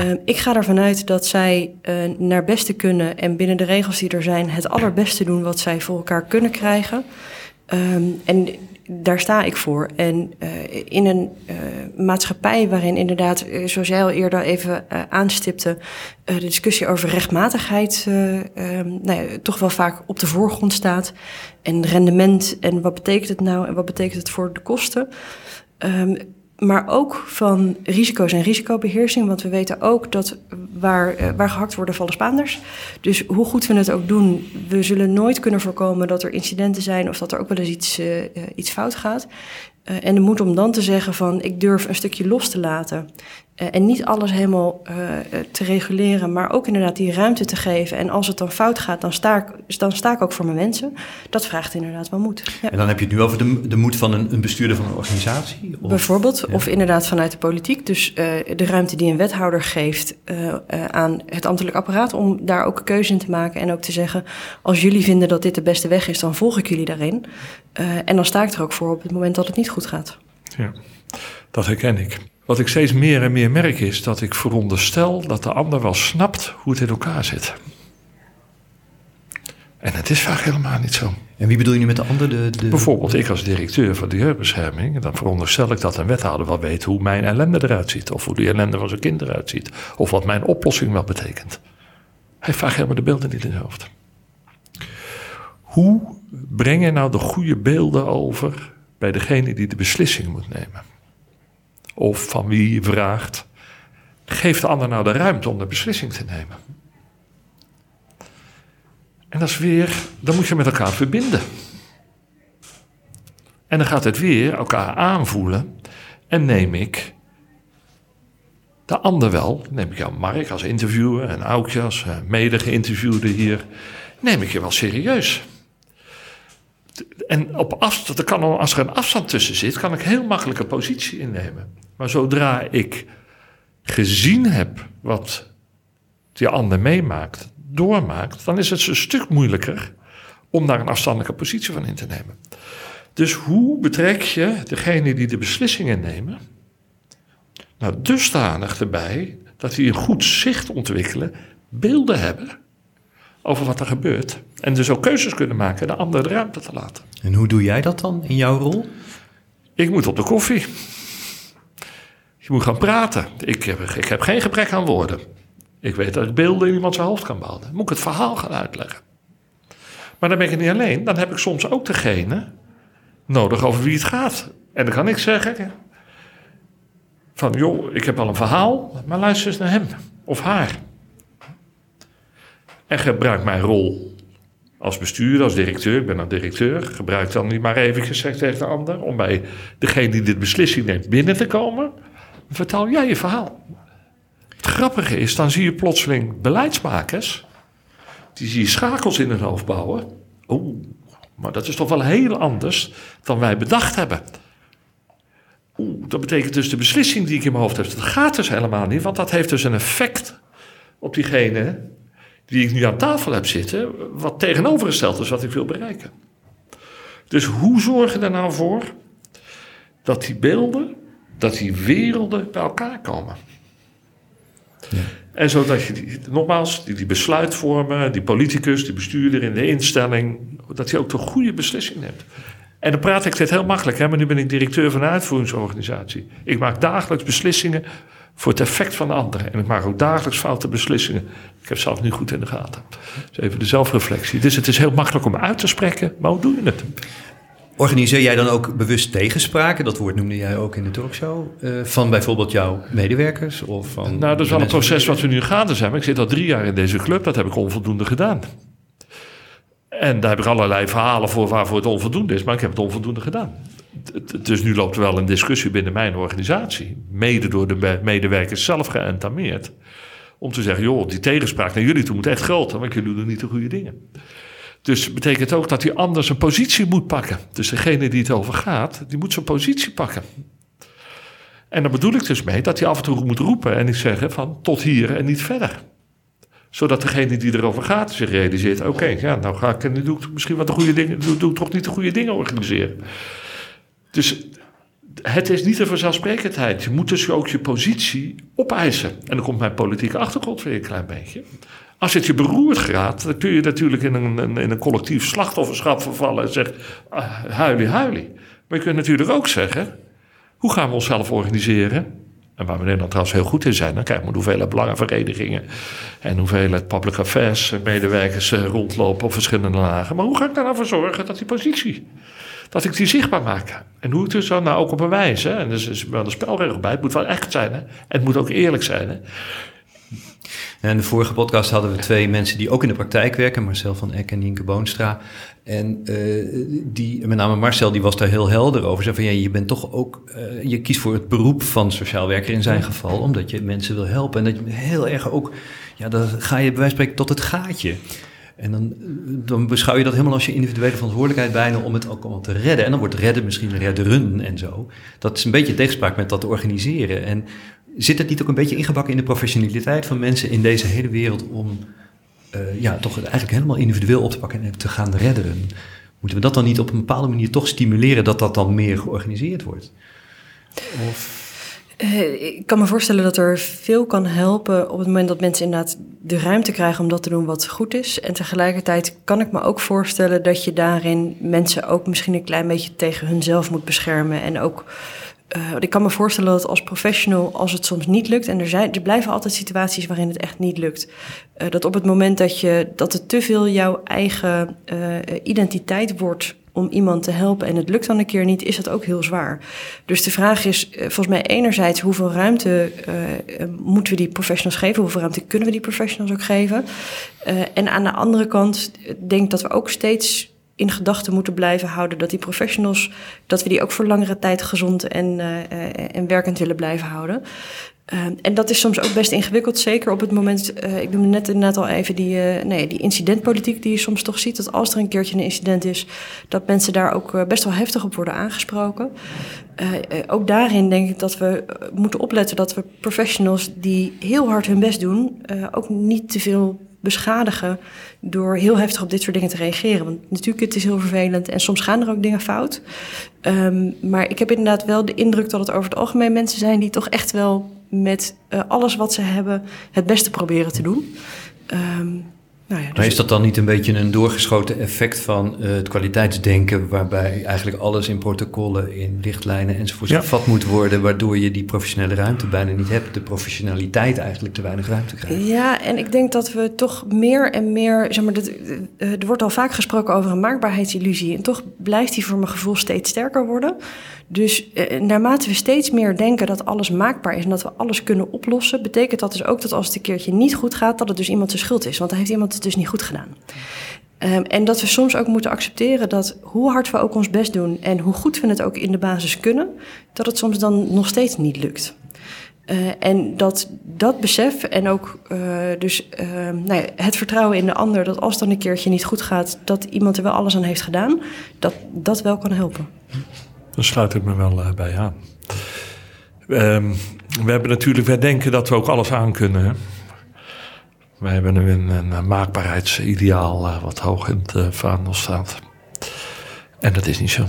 Uh, ik ga ervan uit dat zij uh, naar beste kunnen en binnen de regels die er zijn het allerbeste doen wat zij voor elkaar kunnen krijgen. Um, en daar sta ik voor. En uh, in een uh, maatschappij waarin inderdaad, uh, zoals jij al eerder even aanstipte, de discussie over rechtmatigheid um, nou ja, toch wel vaak op de voorgrond staat. En rendement en wat betekent het nou en wat betekent het voor de kosten. Um, maar ook van risico's en risicobeheersing. Want we weten ook dat waar, uh, waar gehakt worden, vallen Spaanders. Dus hoe goed we het ook doen, we zullen nooit kunnen voorkomen dat er incidenten zijn of dat er ook wel eens iets, uh, iets fout gaat. En de moed om dan te zeggen van ik durf een stukje los te laten. Uh, en niet alles helemaal uh, te reguleren, maar ook inderdaad die ruimte te geven. En als het dan fout gaat, dan sta ik, dan sta ik ook voor mijn mensen. Dat vraagt inderdaad wel moed. Ja. En dan heb je het nu over de, de moed van een, een bestuurder van een organisatie? Of? Bijvoorbeeld, ja. of inderdaad vanuit de politiek. Dus de ruimte die een wethouder geeft aan het ambtelijk apparaat om daar ook een keuze in te maken. En ook te zeggen, als jullie vinden dat dit de beste weg is, dan volg ik jullie daarin. en dan sta ik er ook voor op het moment dat het niet goed gaat. Ja, dat herken ik. Wat ik steeds meer en meer merk is dat ik veronderstel dat de ander wel snapt hoe het in elkaar zit. En het is vaak helemaal niet zo. En wie bedoel je nu met de ander? De, de... Bijvoorbeeld, ik als directeur van de jeugdbescherming, dan veronderstel ik dat een wethouder wel weet hoe mijn ellende eruit ziet. Of hoe de ellende van zijn kind eruit ziet. Of wat mijn oplossing wel betekent. Hij heeft vaak helemaal de beelden niet in zijn hoofd. Hoe breng je nou de goede beelden over bij degene die de beslissing moet nemen. Of van wie je vraagt, geef de ander nou de ruimte om de beslissing te nemen. En dat is weer, dan moet je met elkaar verbinden. En dan gaat het weer elkaar aanvoelen en neem ik de ander wel, neem ik jou Mark als interviewer en Aukje als mede geïnterviewde hier neem ik je wel serieus. En op afstand, kan, als er een afstand tussen zit, kan ik heel makkelijk een positie innemen. Maar zodra ik gezien heb wat die ander meemaakt, doormaakt, dan is het een stuk moeilijker om daar een afstandelijke positie van in te nemen. Dus hoe betrek je degene die de beslissingen nemen, nou dusdanig erbij dat die een goed zicht ontwikkelen, beelden hebben over wat er gebeurt. En dus ook keuzes kunnen maken de ander de ruimte te laten. En hoe doe jij dat dan in jouw rol? Ik moet op de koffie. Je moet gaan praten. Ik heb, ik heb geen gebrek aan woorden. Ik weet dat ik beelden in iemand zijn hoofd kan bouwen. moet ik het verhaal gaan uitleggen. Maar dan ben ik niet alleen. Dan heb ik soms ook degene nodig over wie het gaat. En dan kan ik zeggen van joh, ik heb wel een verhaal, maar luister eens naar hem of haar. En gebruik mijn rol als bestuurder, als directeur, ik ben een directeur, gebruik dan niet maar even gezegd tegen de ander om bij degene die dit beslissing neemt binnen te komen. Vertel jij je verhaal. Het grappige is, dan zie je plotseling beleidsmakers, die zie je schakels in hun hoofd bouwen. Oeh, maar dat is toch wel heel anders dan wij bedacht hebben. Oeh, dat betekent dus de beslissing die ik in mijn hoofd heb, dat gaat dus helemaal niet, want dat heeft dus een effect op diegene die ik nu aan tafel heb zitten, wat tegenovergesteld is wat ik wil bereiken. Dus hoe zorg je er nou voor dat die beelden, dat die werelden bij elkaar komen? Ja. En zodat je, die, nogmaals, die, die besluitvormer, die politicus, die bestuurder in de instelling, dat hij ook de goede beslissing neemt. En dan praat ik dit heel makkelijk, hè, maar nu ben ik directeur van een uitvoeringsorganisatie. Ik maak dagelijks beslissingen voor het effect van de anderen. En ik maak ook dagelijks foute beslissingen. Ik heb zelf niet goed in de gaten. Dus even de zelfreflectie. Dus het is heel makkelijk om uit te spreken, maar hoe doe je het? Organiseer jij dan ook bewust tegenspraken? Dat woord noemde jij ook in de talkshow. Uh, van bijvoorbeeld jouw medewerkers? Of van nou, dat is wel een proces wat we nu gaande zijn. Ik zit al drie jaar in deze club. Dat heb ik onvoldoende gedaan. En daar heb ik allerlei verhalen voor waarvoor het onvoldoende is. Maar ik heb het onvoldoende gedaan. Dus nu loopt er wel een discussie binnen mijn organisatie. Mede door de medewerkers zelf geëntameerd. Om te zeggen, joh, die tegenspraak naar jullie toe moet echt groter. Want jullie doen niet de goede dingen. Dus betekent ook dat hij anders een positie moet pakken. Dus degene die het over gaat, die moet zijn positie pakken. En daar bedoel ik dus mee dat hij af en toe moet roepen en niet zeggen van tot hier en niet verder. Zodat degene die erover gaat zich realiseert, oké, ja, nou ga ik en doe ik misschien wat de goede dingen, doe, doe ik toch niet de goede dingen organiseren. Dus het is niet een vanzelfsprekendheid. Je moet dus ook je positie opeisen. En dan komt mijn politieke achtergrond weer een klein beetje. Als het je beroerd gaat, dan kun je natuurlijk in een, in een collectief slachtofferschap vervallen en zeggen: ah, huilie, huilie. Maar je kunt natuurlijk ook zeggen: hoe gaan we onszelf organiseren? En waar we Nederland trouwens heel goed in zijn, dan krijgen we hoeveelheid belangenverenigingen en hoeveelheid public affairs medewerkers eh, rondlopen op verschillende lagen. Maar hoe ga ik daar nou voor zorgen dat die positie, dat ik die zichtbaar maak? En hoe ik dus dan nou ook op een wijze, en er is wel een spelregel bij, het moet wel echt zijn hè? en het moet ook eerlijk zijn. Hè? in de vorige podcast hadden we twee mensen die ook in de praktijk werken, Marcel van Eck en Nienke Boonstra. En uh, die, met name Marcel, die was daar heel helder over. Zei van ja, je bent toch ook, uh, je kiest voor het beroep van sociaal werker in zijn geval, omdat je mensen wil helpen. En dat je heel erg ook, ja, dan ga je bij wijze van spreken tot het gaatje. En dan, dan beschouw je dat helemaal als je individuele verantwoordelijkheid bijna om het ook allemaal te redden. En dan wordt redden misschien redderen en zo. Dat is een beetje tegenspraak met dat organiseren. En Zit het niet ook een beetje ingebakken in de professionaliteit van mensen in deze hele wereld om uh, ja, toch eigenlijk helemaal individueel op te pakken en te gaan redderen? Moeten we dat dan niet op een bepaalde manier toch stimuleren dat dat dan meer georganiseerd wordt? Of... Uh, ik kan me voorstellen dat er veel kan helpen op het moment dat mensen inderdaad de ruimte krijgen om dat te doen wat goed is. En tegelijkertijd kan ik me ook voorstellen dat je daarin mensen ook misschien een klein beetje tegen hunzelf moet beschermen. En ook uh, ik kan me voorstellen dat als professional, als het soms niet lukt, en er, zijn, er blijven altijd situaties waarin het echt niet lukt, uh, dat op het moment dat, je, dat het te veel jouw eigen identiteit wordt om iemand te helpen en het lukt dan een keer niet, is dat ook heel zwaar. Dus de vraag is volgens mij enerzijds hoeveel ruimte moeten we die professionals geven, hoeveel ruimte kunnen we die professionals ook geven. en aan de andere kant denk dat we ook steeds in gedachten moeten blijven houden dat die professionals, dat we die ook voor langere tijd gezond en, en werkend willen blijven houden. Ehm, en dat is soms ook best ingewikkeld, zeker op het moment. Uh, ik noemde net inderdaad al even die, uh, nee, die incidentpolitiek die je soms toch ziet. Dat als er een keertje een incident is, dat mensen daar ook uh, best wel heftig op worden aangesproken. ook daarin denk ik dat we moeten opletten dat we professionals die heel hard hun best doen, ook niet te veel beschadigen door heel heftig op dit soort dingen te reageren. Want natuurlijk, het is heel vervelend en soms gaan er ook dingen fout. Um, maar ik heb inderdaad wel de indruk dat het over het algemeen mensen zijn die toch echt wel met uh, alles wat ze hebben het beste proberen te doen. Um, nou ja, dus maar is dat dan niet een beetje een doorgeschoten effect van uh, het kwaliteitsdenken, waarbij eigenlijk alles in protocollen, in richtlijnen enzovoort ja. gevat moet worden, waardoor je die professionele ruimte bijna niet hebt, de professionaliteit eigenlijk te weinig ruimte krijgt? Ja, en ik denk dat we toch meer en meer, zeg maar, dat, uh, er wordt al vaak gesproken over een maakbaarheidsillusie, en toch blijft die voor mijn gevoel steeds sterker worden. Dus uh, naarmate we steeds meer denken dat alles maakbaar is en dat we alles kunnen oplossen, betekent dat dus ook dat als het een keertje niet goed gaat, dat het dus iemand zijn schuld is. Want dan heeft iemand dus niet goed gedaan. Um, en dat we soms ook moeten accepteren dat hoe hard we ook ons best doen en hoe goed we het ook in de basis kunnen, dat het soms dan nog steeds niet lukt. Uh, en dat dat besef en ook uh, dus uh, nou ja, het vertrouwen in de ander, dat als dan een keertje niet goed gaat, dat iemand er wel alles aan heeft gedaan, dat dat wel kan helpen. Daar sluit ik me wel uh, bij aan. Um, we hebben natuurlijk, wij denken dat we ook alles aan kunnen. Hè? Wij hebben een, een maakbaarheidsideaal uh, wat hoog in het uh, vaandel staat. En dat is niet zo.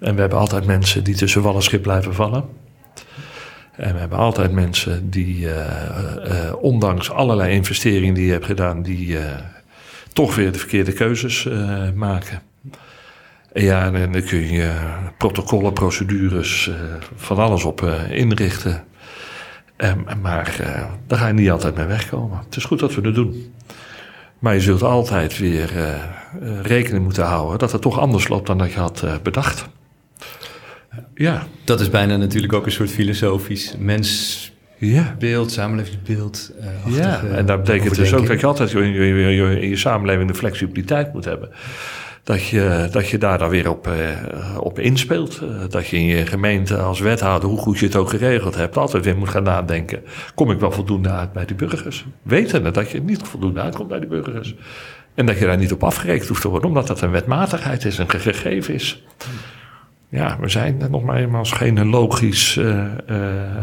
En we hebben altijd mensen die tussen wal en schip blijven vallen. En we hebben altijd mensen die, ondanks allerlei investeringen die je hebt gedaan, die toch weer de verkeerde keuzes maken. Ja, en dan kun je protocollen, procedures, van alles op inrichten. Um, maar uh, daar ga je niet altijd mee wegkomen. Het is goed dat we het doen. Maar je zult altijd weer rekening moeten houden dat het toch anders loopt dan dat je had bedacht. Ja. Dat is bijna natuurlijk ook een soort filosofisch mensbeeld, samenlevingsbeeld. ja, en dat betekent dus ook dat je altijd in je, in je samenleving de flexibiliteit moet hebben dat je, dat je daar dan weer op, uh, op inspeelt. Uh, dat je in je gemeente als wethouder, hoe goed je het ook geregeld hebt, altijd weer moet gaan nadenken. Kom ik wel voldoende uit bij die burgers? Wetende dat je niet voldoende uitkomt bij die burgers. En dat je daar niet op afgerekend hoeft te worden, omdat dat een wetmatigheid is, een gegeven is. Ja, we zijn nog maar eenmaal geen logisch uh,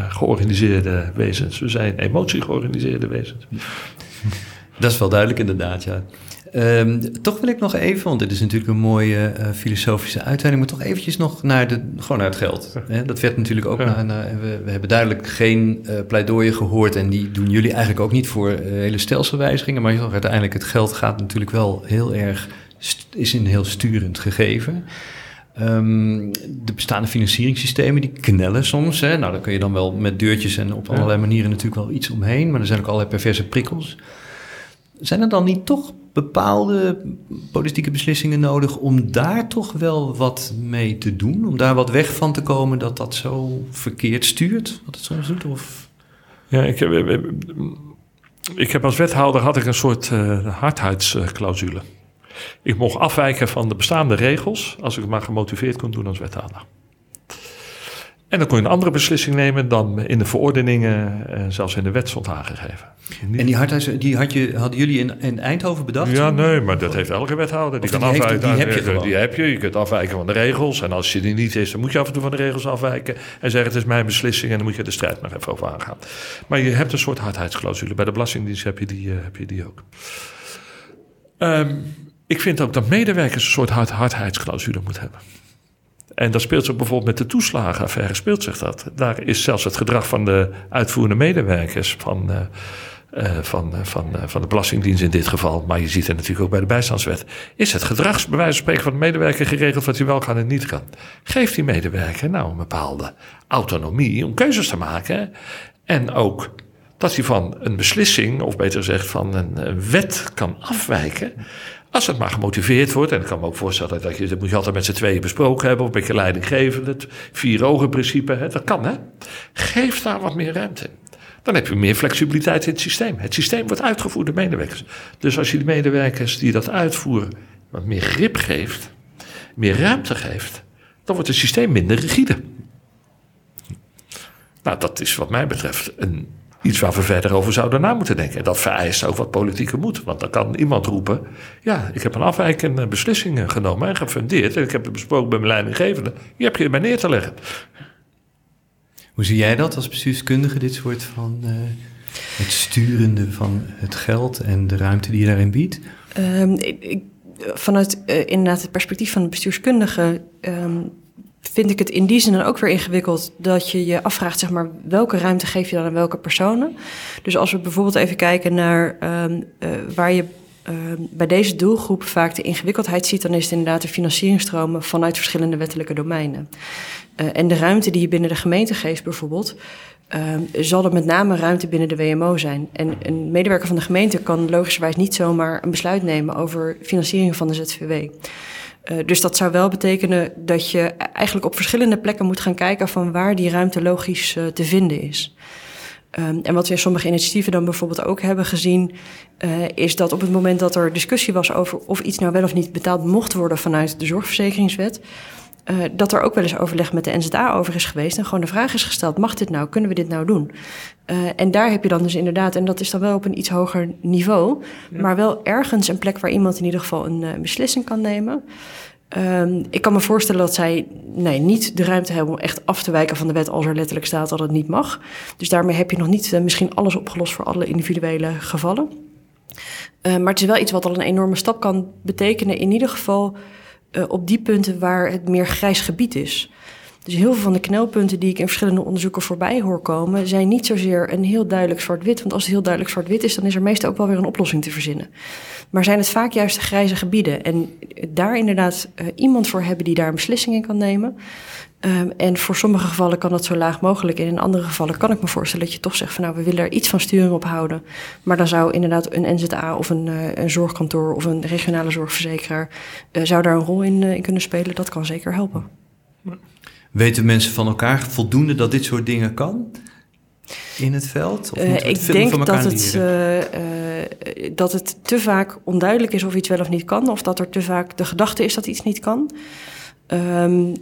georganiseerde wezens. We zijn emotie georganiseerde wezens. Dat is wel duidelijk inderdaad, ja. Um, toch wil ik nog even, want dit is natuurlijk een mooie uh, filosofische uitweiding, maar toch eventjes nog naar, de, gewoon naar het geld. Hè? Dat werd natuurlijk ook, ja. naar, we, we, hebben duidelijk geen uh, pleidooien gehoord en die doen jullie eigenlijk ook niet voor uh, hele stelselwijzigingen, maar uiteindelijk het geld gaat natuurlijk wel heel erg, is een heel sturend gegeven. Um, de bestaande financieringssystemen die knellen soms. Hè? Nou, daar kun je dan wel met deurtjes en op allerlei manieren natuurlijk wel iets omheen, maar er zijn ook allerlei perverse prikkels. Zijn er dan niet toch bepaalde politieke beslissingen nodig om daar toch wel wat mee te doen? Om daar wat weg van te komen dat dat zo verkeerd stuurt, wat het soms doet? Of? Ja, ik heb, ik heb als wethouder had ik een soort uh, hardheidsclausule. Ik mocht afwijken van de bestaande regels als ik maar gemotiveerd kon doen als wethouder. En dan kon je een andere beslissing nemen dan in de verordeningen, uh, zelfs in de wet stond aangegeven. En die hardhuis, die had je, hadden jullie in, in Eindhoven bedacht? Ja, nee, maar dat heeft elke wethouder. Die, kan die afwijken. die, heb je gewoon. Die heb je. Je kunt afwijken van de regels. En als je die niet is, dan moet je af en toe van de regels afwijken. En zeggen, het is mijn beslissing. En dan moet je de strijd nog even over aangaan. Maar je hebt een soort hardheidsclausule. Bij de Belastingdienst heb je die, uh, heb je die ook. Um, ik vind ook dat medewerkers een soort hard, hardheidsclausule moeten hebben. En dat speelt zich bijvoorbeeld met de toeslagenaffaire, speelt zich dat. Daar is zelfs het gedrag van de uitvoerende medewerkers van, uh, uh, van, uh, van, van de Belastingdienst in dit geval, maar je ziet het natuurlijk ook bij de bijstandswet, is het gedrag, bij wijze van spreken, van de medewerker geregeld wat hij wel kan en niet kan. Geeft die medewerker nou een bepaalde autonomie om keuzes te maken en ook dat hij van een beslissing, of beter gezegd van een wet kan afwijken. Als het maar gemotiveerd wordt, en ik kan me ook voorstellen dat je, dat moet je altijd met z'n tweeën besproken hebben, of een beetje leidinggevend, het vier ogen principe, hè, dat kan hè. Geef daar wat meer ruimte. Dan heb je meer flexibiliteit in het systeem. Het systeem wordt uitgevoerd door medewerkers. Dus als je de medewerkers die dat uitvoeren wat meer grip geeft, meer ruimte geeft, dan wordt het systeem minder rigide. Nou, dat is wat mij betreft een, iets waar we verder over zouden na moeten denken. En dat vereist ook wat politieke moed. Want dan kan iemand roepen: Ja, ik heb een afwijkende beslissing genomen en gefundeerd. En ik heb het besproken bij mijn leidinggevende. Je hebt je erbij neer te leggen. Hoe zie jij dat als bestuurskundige, dit soort van uh, het sturende van het geld en de ruimte die je daarin biedt? Um, ik, vanuit uh, inderdaad het perspectief van de bestuurskundige um, vind ik het in die zin dan ook weer ingewikkeld dat je je afvraagt, zeg maar, welke ruimte geef je dan aan welke personen? Dus als we bijvoorbeeld even kijken naar um, uh, waar je uh, bij deze doelgroep vaak de ingewikkeldheid ziet, dan is het inderdaad de financieringstromen vanuit verschillende wettelijke domeinen. Uh, en de ruimte die je binnen de gemeente geeft, bijvoorbeeld, uh, zal er met name ruimte binnen de WMO zijn. En een medewerker van de gemeente kan logischerwijs niet zomaar een besluit nemen over financiering van de ZVW. Uh, dus dat zou wel betekenen dat je eigenlijk op verschillende plekken moet gaan kijken van waar die ruimte logisch uh, te vinden is. Um, en wat we in sommige initiatieven dan bijvoorbeeld ook hebben gezien, uh, is dat op het moment dat er discussie was over of iets nou wel of niet betaald mocht worden vanuit de zorgverzekeringswet, uh, dat er ook wel eens overleg met de NZA over is geweest en gewoon de vraag is gesteld: mag dit nou? Kunnen we dit nou doen? Uh, en daar heb je dan dus inderdaad, en dat is dan wel op een iets hoger niveau, ja. maar wel ergens een plek waar iemand in ieder geval een uh, beslissing kan nemen. Um, ik kan me voorstellen dat zij nee, niet de ruimte hebben om echt af te wijken van de wet als er letterlijk staat dat het niet mag. Dus daarmee heb je nog niet misschien alles opgelost voor alle individuele gevallen. Maar het is wel iets wat al een enorme stap kan betekenen, in ieder geval uh, op die punten waar het meer grijs gebied is. Dus heel veel van de knelpunten die ik in verschillende onderzoeken voorbij hoor komen, zijn niet zozeer een heel duidelijk zwart-wit. Want als het heel duidelijk zwart-wit is, dan is er meestal ook wel weer een oplossing te verzinnen. Maar zijn het vaak juist de grijze gebieden. En daar inderdaad uh, iemand voor hebben die daar een beslissing in kan nemen. Um, en voor sommige gevallen kan dat zo laag mogelijk. En in andere gevallen kan ik me voorstellen dat je toch zegt van nou, we willen er iets van sturing op houden. Maar dan zou inderdaad een NZA of een, uh, een zorgkantoor of een regionale zorgverzekeraar uh, zou daar een rol in, in kunnen spelen. Dat kan zeker helpen. Weten mensen van elkaar voldoende dat dit soort dingen kan? In het veld? Of ik denk dat het, dat het te vaak onduidelijk is of iets wel of niet kan. Of dat er te vaak de gedachte is dat iets niet kan. Um,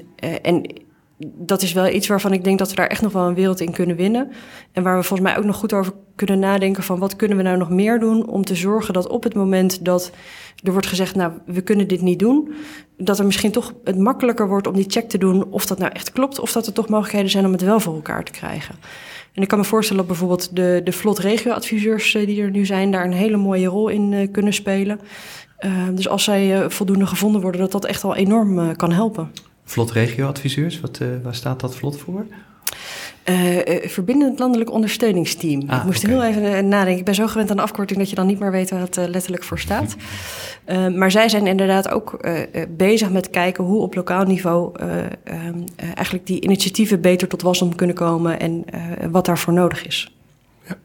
en dat is wel iets waarvan ik denk dat we daar echt nog wel een wereld in kunnen winnen. En waar we volgens mij ook nog goed over kunnen nadenken van wat kunnen we nou nog meer doen om te zorgen dat op het moment dat er wordt gezegd, nou, we kunnen dit niet doen, dat er misschien toch het makkelijker wordt om die check te doen of dat nou echt klopt, of dat er toch mogelijkheden zijn om het wel voor elkaar te krijgen. En ik kan me voorstellen dat bijvoorbeeld de, de vlot regioadviseurs die er nu zijn, daar een hele mooie rol in uh, kunnen spelen. Uh, dus als zij voldoende gevonden worden, dat dat echt al enorm kan helpen. Vlot regioadviseurs, wat, waar staat dat vlot voor? Uh, verbindend landelijk ondersteuningsteam. Ah, ik moest okay. heel even nadenken. Ik ben zo gewend aan de afkorting dat je dan niet meer weet waar het uh, letterlijk voor staat. Uh, maar zij zijn inderdaad ook bezig met kijken hoe op lokaal niveau ehm, eigenlijk die initiatieven beter tot wasdom kunnen komen en wat daarvoor nodig is. Ja.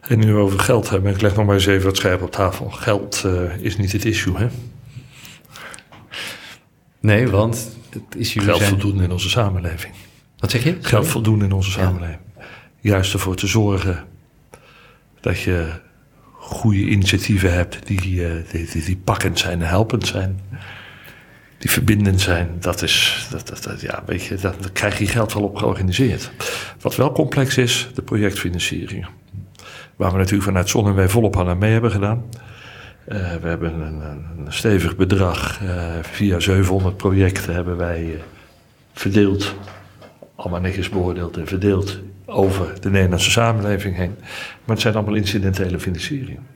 En nu over geld hebben. Ik leg nog maar eens even wat scherp op tafel. Geld is niet het issue, hè? Nee, want het issue Geld zijn... voldoende in onze samenleving. Wat zeg je? Geld voldoende in onze samenleving. Ja. Juist ervoor te zorgen dat je goede initiatieven hebt die, die, die, die pakkend zijn en helpend zijn. Die verbindend zijn, dat is, dat, dat, dat ja, weet je, dat, daar krijg je geld wel op georganiseerd. Wat wel complex is, de projectfinanciering. Waar we natuurlijk vanuit Zon en wij volop aan mee hebben gedaan. Uh, we hebben een, een stevig bedrag, uh, via 700 projecten hebben wij uh, verdeeld allemaal netjes beoordeeld en verdeeld over de Nederlandse samenleving heen. Maar het zijn allemaal incidentele financieringen.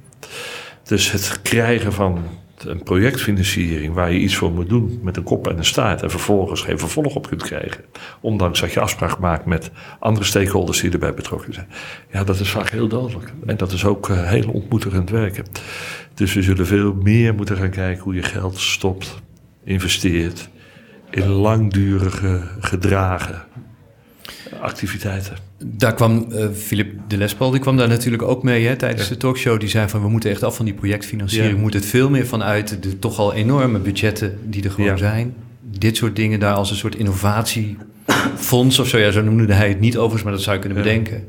Dus het krijgen van een projectfinanciering waar je iets voor moet doen met een kop en een staart en vervolgens geen vervolg op kunt krijgen, ondanks dat je afspraak maakt met andere stakeholders die erbij betrokken zijn. Ja, dat is vaak heel dodelijk. En dat is ook uh, heel ontmoedigend werken. Dus we zullen veel meer moeten gaan kijken hoe je geld stopt, investeert in langdurige gedragen activiteiten. Daar kwam uh, Philip de Lespal, die kwam daar natuurlijk ook mee hè, tijdens ja. de talkshow. Die zei van we moeten echt af van die projectfinanciering. Ja. We moeten het veel meer vanuit de toch al enorme budgetten die er gewoon ja. zijn. Dit soort dingen daar als een soort innovatiefonds of zo. Ja, zo noemde hij het niet overigens, maar dat zou je kunnen bedenken.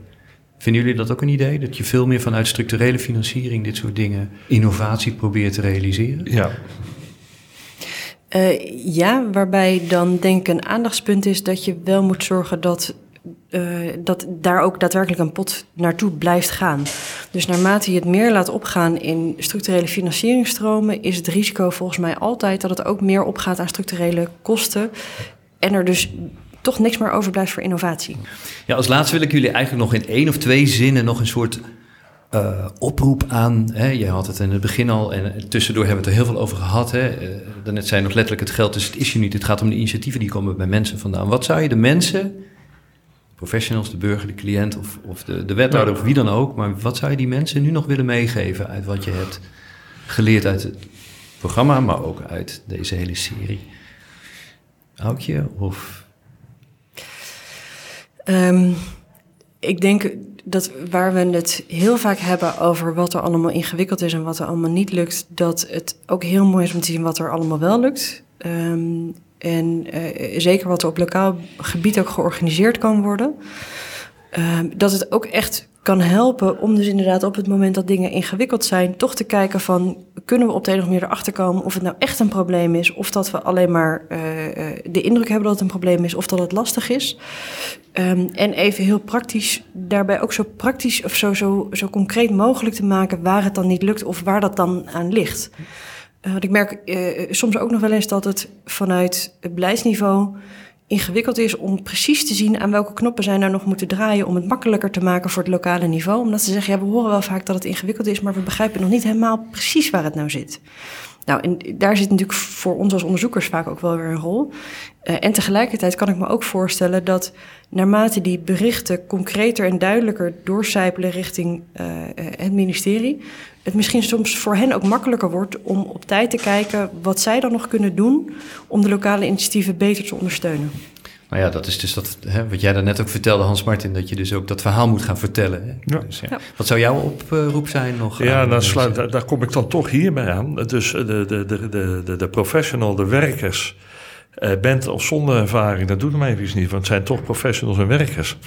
Vinden jullie dat ook een idee? Dat je veel meer vanuit structurele financiering dit soort dingen, innovatie probeert te realiseren? Ja. Uh, ja, waarbij dan denk ik een aandachtspunt is dat je wel moet zorgen dat dat daar ook daadwerkelijk een pot naartoe blijft gaan. Dus naarmate je het meer laat opgaan in structurele financieringstromen, is het risico volgens mij altijd dat het ook meer opgaat aan structurele kosten. En er dus toch niks meer overblijft voor innovatie. Ja, als laatste wil ik jullie eigenlijk nog in één of twee zinnen nog een soort uh, oproep aan. Hè, jij had het in het begin al en tussendoor hebben we het er heel veel over gehad. Hè. Uh, daarnet zei nog letterlijk het geld, dus het is je niet. Het gaat om de initiatieven die komen bij mensen vandaan. Wat zou je de mensen, professionals, de burger, de cliënt of, of de, de wethouder of wie dan ook, maar wat zou je die mensen nu nog willen meegeven uit wat je hebt geleerd uit het programma, maar ook uit deze hele serie? Houtje of Um, ik denk dat waar we het heel vaak hebben over wat er allemaal ingewikkeld is en wat er allemaal niet lukt, dat het ook heel mooi is om te zien wat er allemaal wel lukt. Um, en uh, zeker wat er op lokaal gebied ook georganiseerd kan worden. Um, dat het ook echt kan helpen om dus inderdaad op het moment dat dingen ingewikkeld zijn, toch te kijken van kunnen we op de een of andere manier erachter komen of het nou echt een probleem is, of dat we alleen maar uh, de indruk hebben dat het een probleem is, of dat het lastig is. Um, en even heel praktisch, daarbij ook zo praktisch of zo, zo, zo concreet mogelijk te maken waar het dan niet lukt of waar dat dan aan ligt. Uh, want ik merk uh, soms ook nog wel eens dat het vanuit het beleidsniveau ingewikkeld is om precies te zien aan welke knoppen zij nou nog moeten draaien om het makkelijker te maken voor het lokale niveau. Omdat ze zeggen, ja, we horen wel vaak dat het ingewikkeld is, maar we begrijpen nog niet helemaal precies waar het nou zit. Nou, en daar zit natuurlijk voor ons als onderzoekers vaak ook wel weer een rol. Uh, en tegelijkertijd kan ik me ook voorstellen dat naarmate die berichten concreter en duidelijker doorcijpelen richting uh, het ministerie, het misschien soms voor hen ook makkelijker wordt om op tijd te kijken wat zij dan nog kunnen doen om de lokale initiatieven beter te ondersteunen. Nou ja, dat is dus dat, hè, wat jij daarnet ook vertelde, Hans Martin, dat je dus ook dat verhaal moet gaan vertellen. Ja. Dus, ja. Ja. Wat zou jouw oproep zijn nog? Ja, dan sluit, daar, daar, kom ik dan toch hierbij aan. Dus de, de, de, de, de professional, de werkers, uh, bent of zonder ervaring, dat doet me even niet, want het zijn toch professionals en werkers.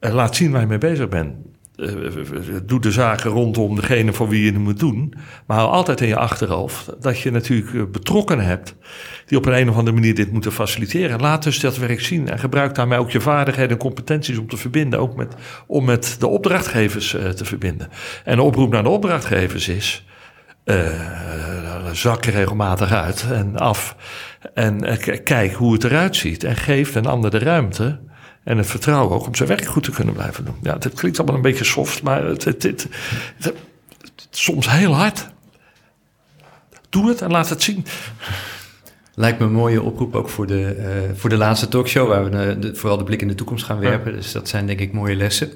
Uh, laat zien waar je mee bezig bent. Uh, doe de zaken rondom degene voor wie je het moet doen. Maar hou altijd in je achterhoofd dat je natuurlijk betrokken hebt die op een, een of andere manier dit moeten faciliteren. Laat dus dat werk zien en gebruik daarmee ook je vaardigheden en competenties om te verbinden, ook met, om met de opdrachtgevers te verbinden. En de oproep naar de opdrachtgevers is. Uh, zak regelmatig uit en af. En kijk hoe het eruit ziet. En geef een ander de ruimte en het vertrouwen ook om zijn werk goed te kunnen blijven doen. Ja, het klinkt allemaal een beetje soft, maar het, het, het, het soms heel hard. Doe het en laat het zien. Lijkt me een mooie oproep ook voor de, uh, voor de laatste talkshow, waar we de, vooral de blik in de toekomst gaan werpen. Ja. Dus dat zijn denk ik mooie lessen.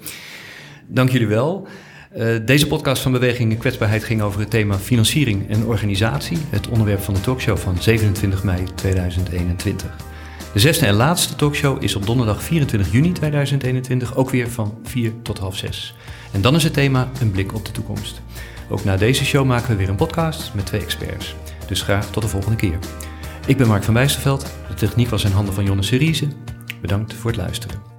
Dank jullie wel. Uh, deze podcast van Beweging Kwetsbaarheid ging over het thema financiering en organisatie. Het onderwerp van de talkshow van 27 mei 2021. De zesde en laatste talkshow is op donderdag 24 juni 2021 ook weer van 4 tot half 6. En dan is het thema een blik op de toekomst. Ook na deze show maken we weer een podcast met twee experts. Dus graag tot de volgende keer. Ik ben Mark van Bijsterveld. De techniek was in handen van Jonne Seriese. Bedankt voor het luisteren.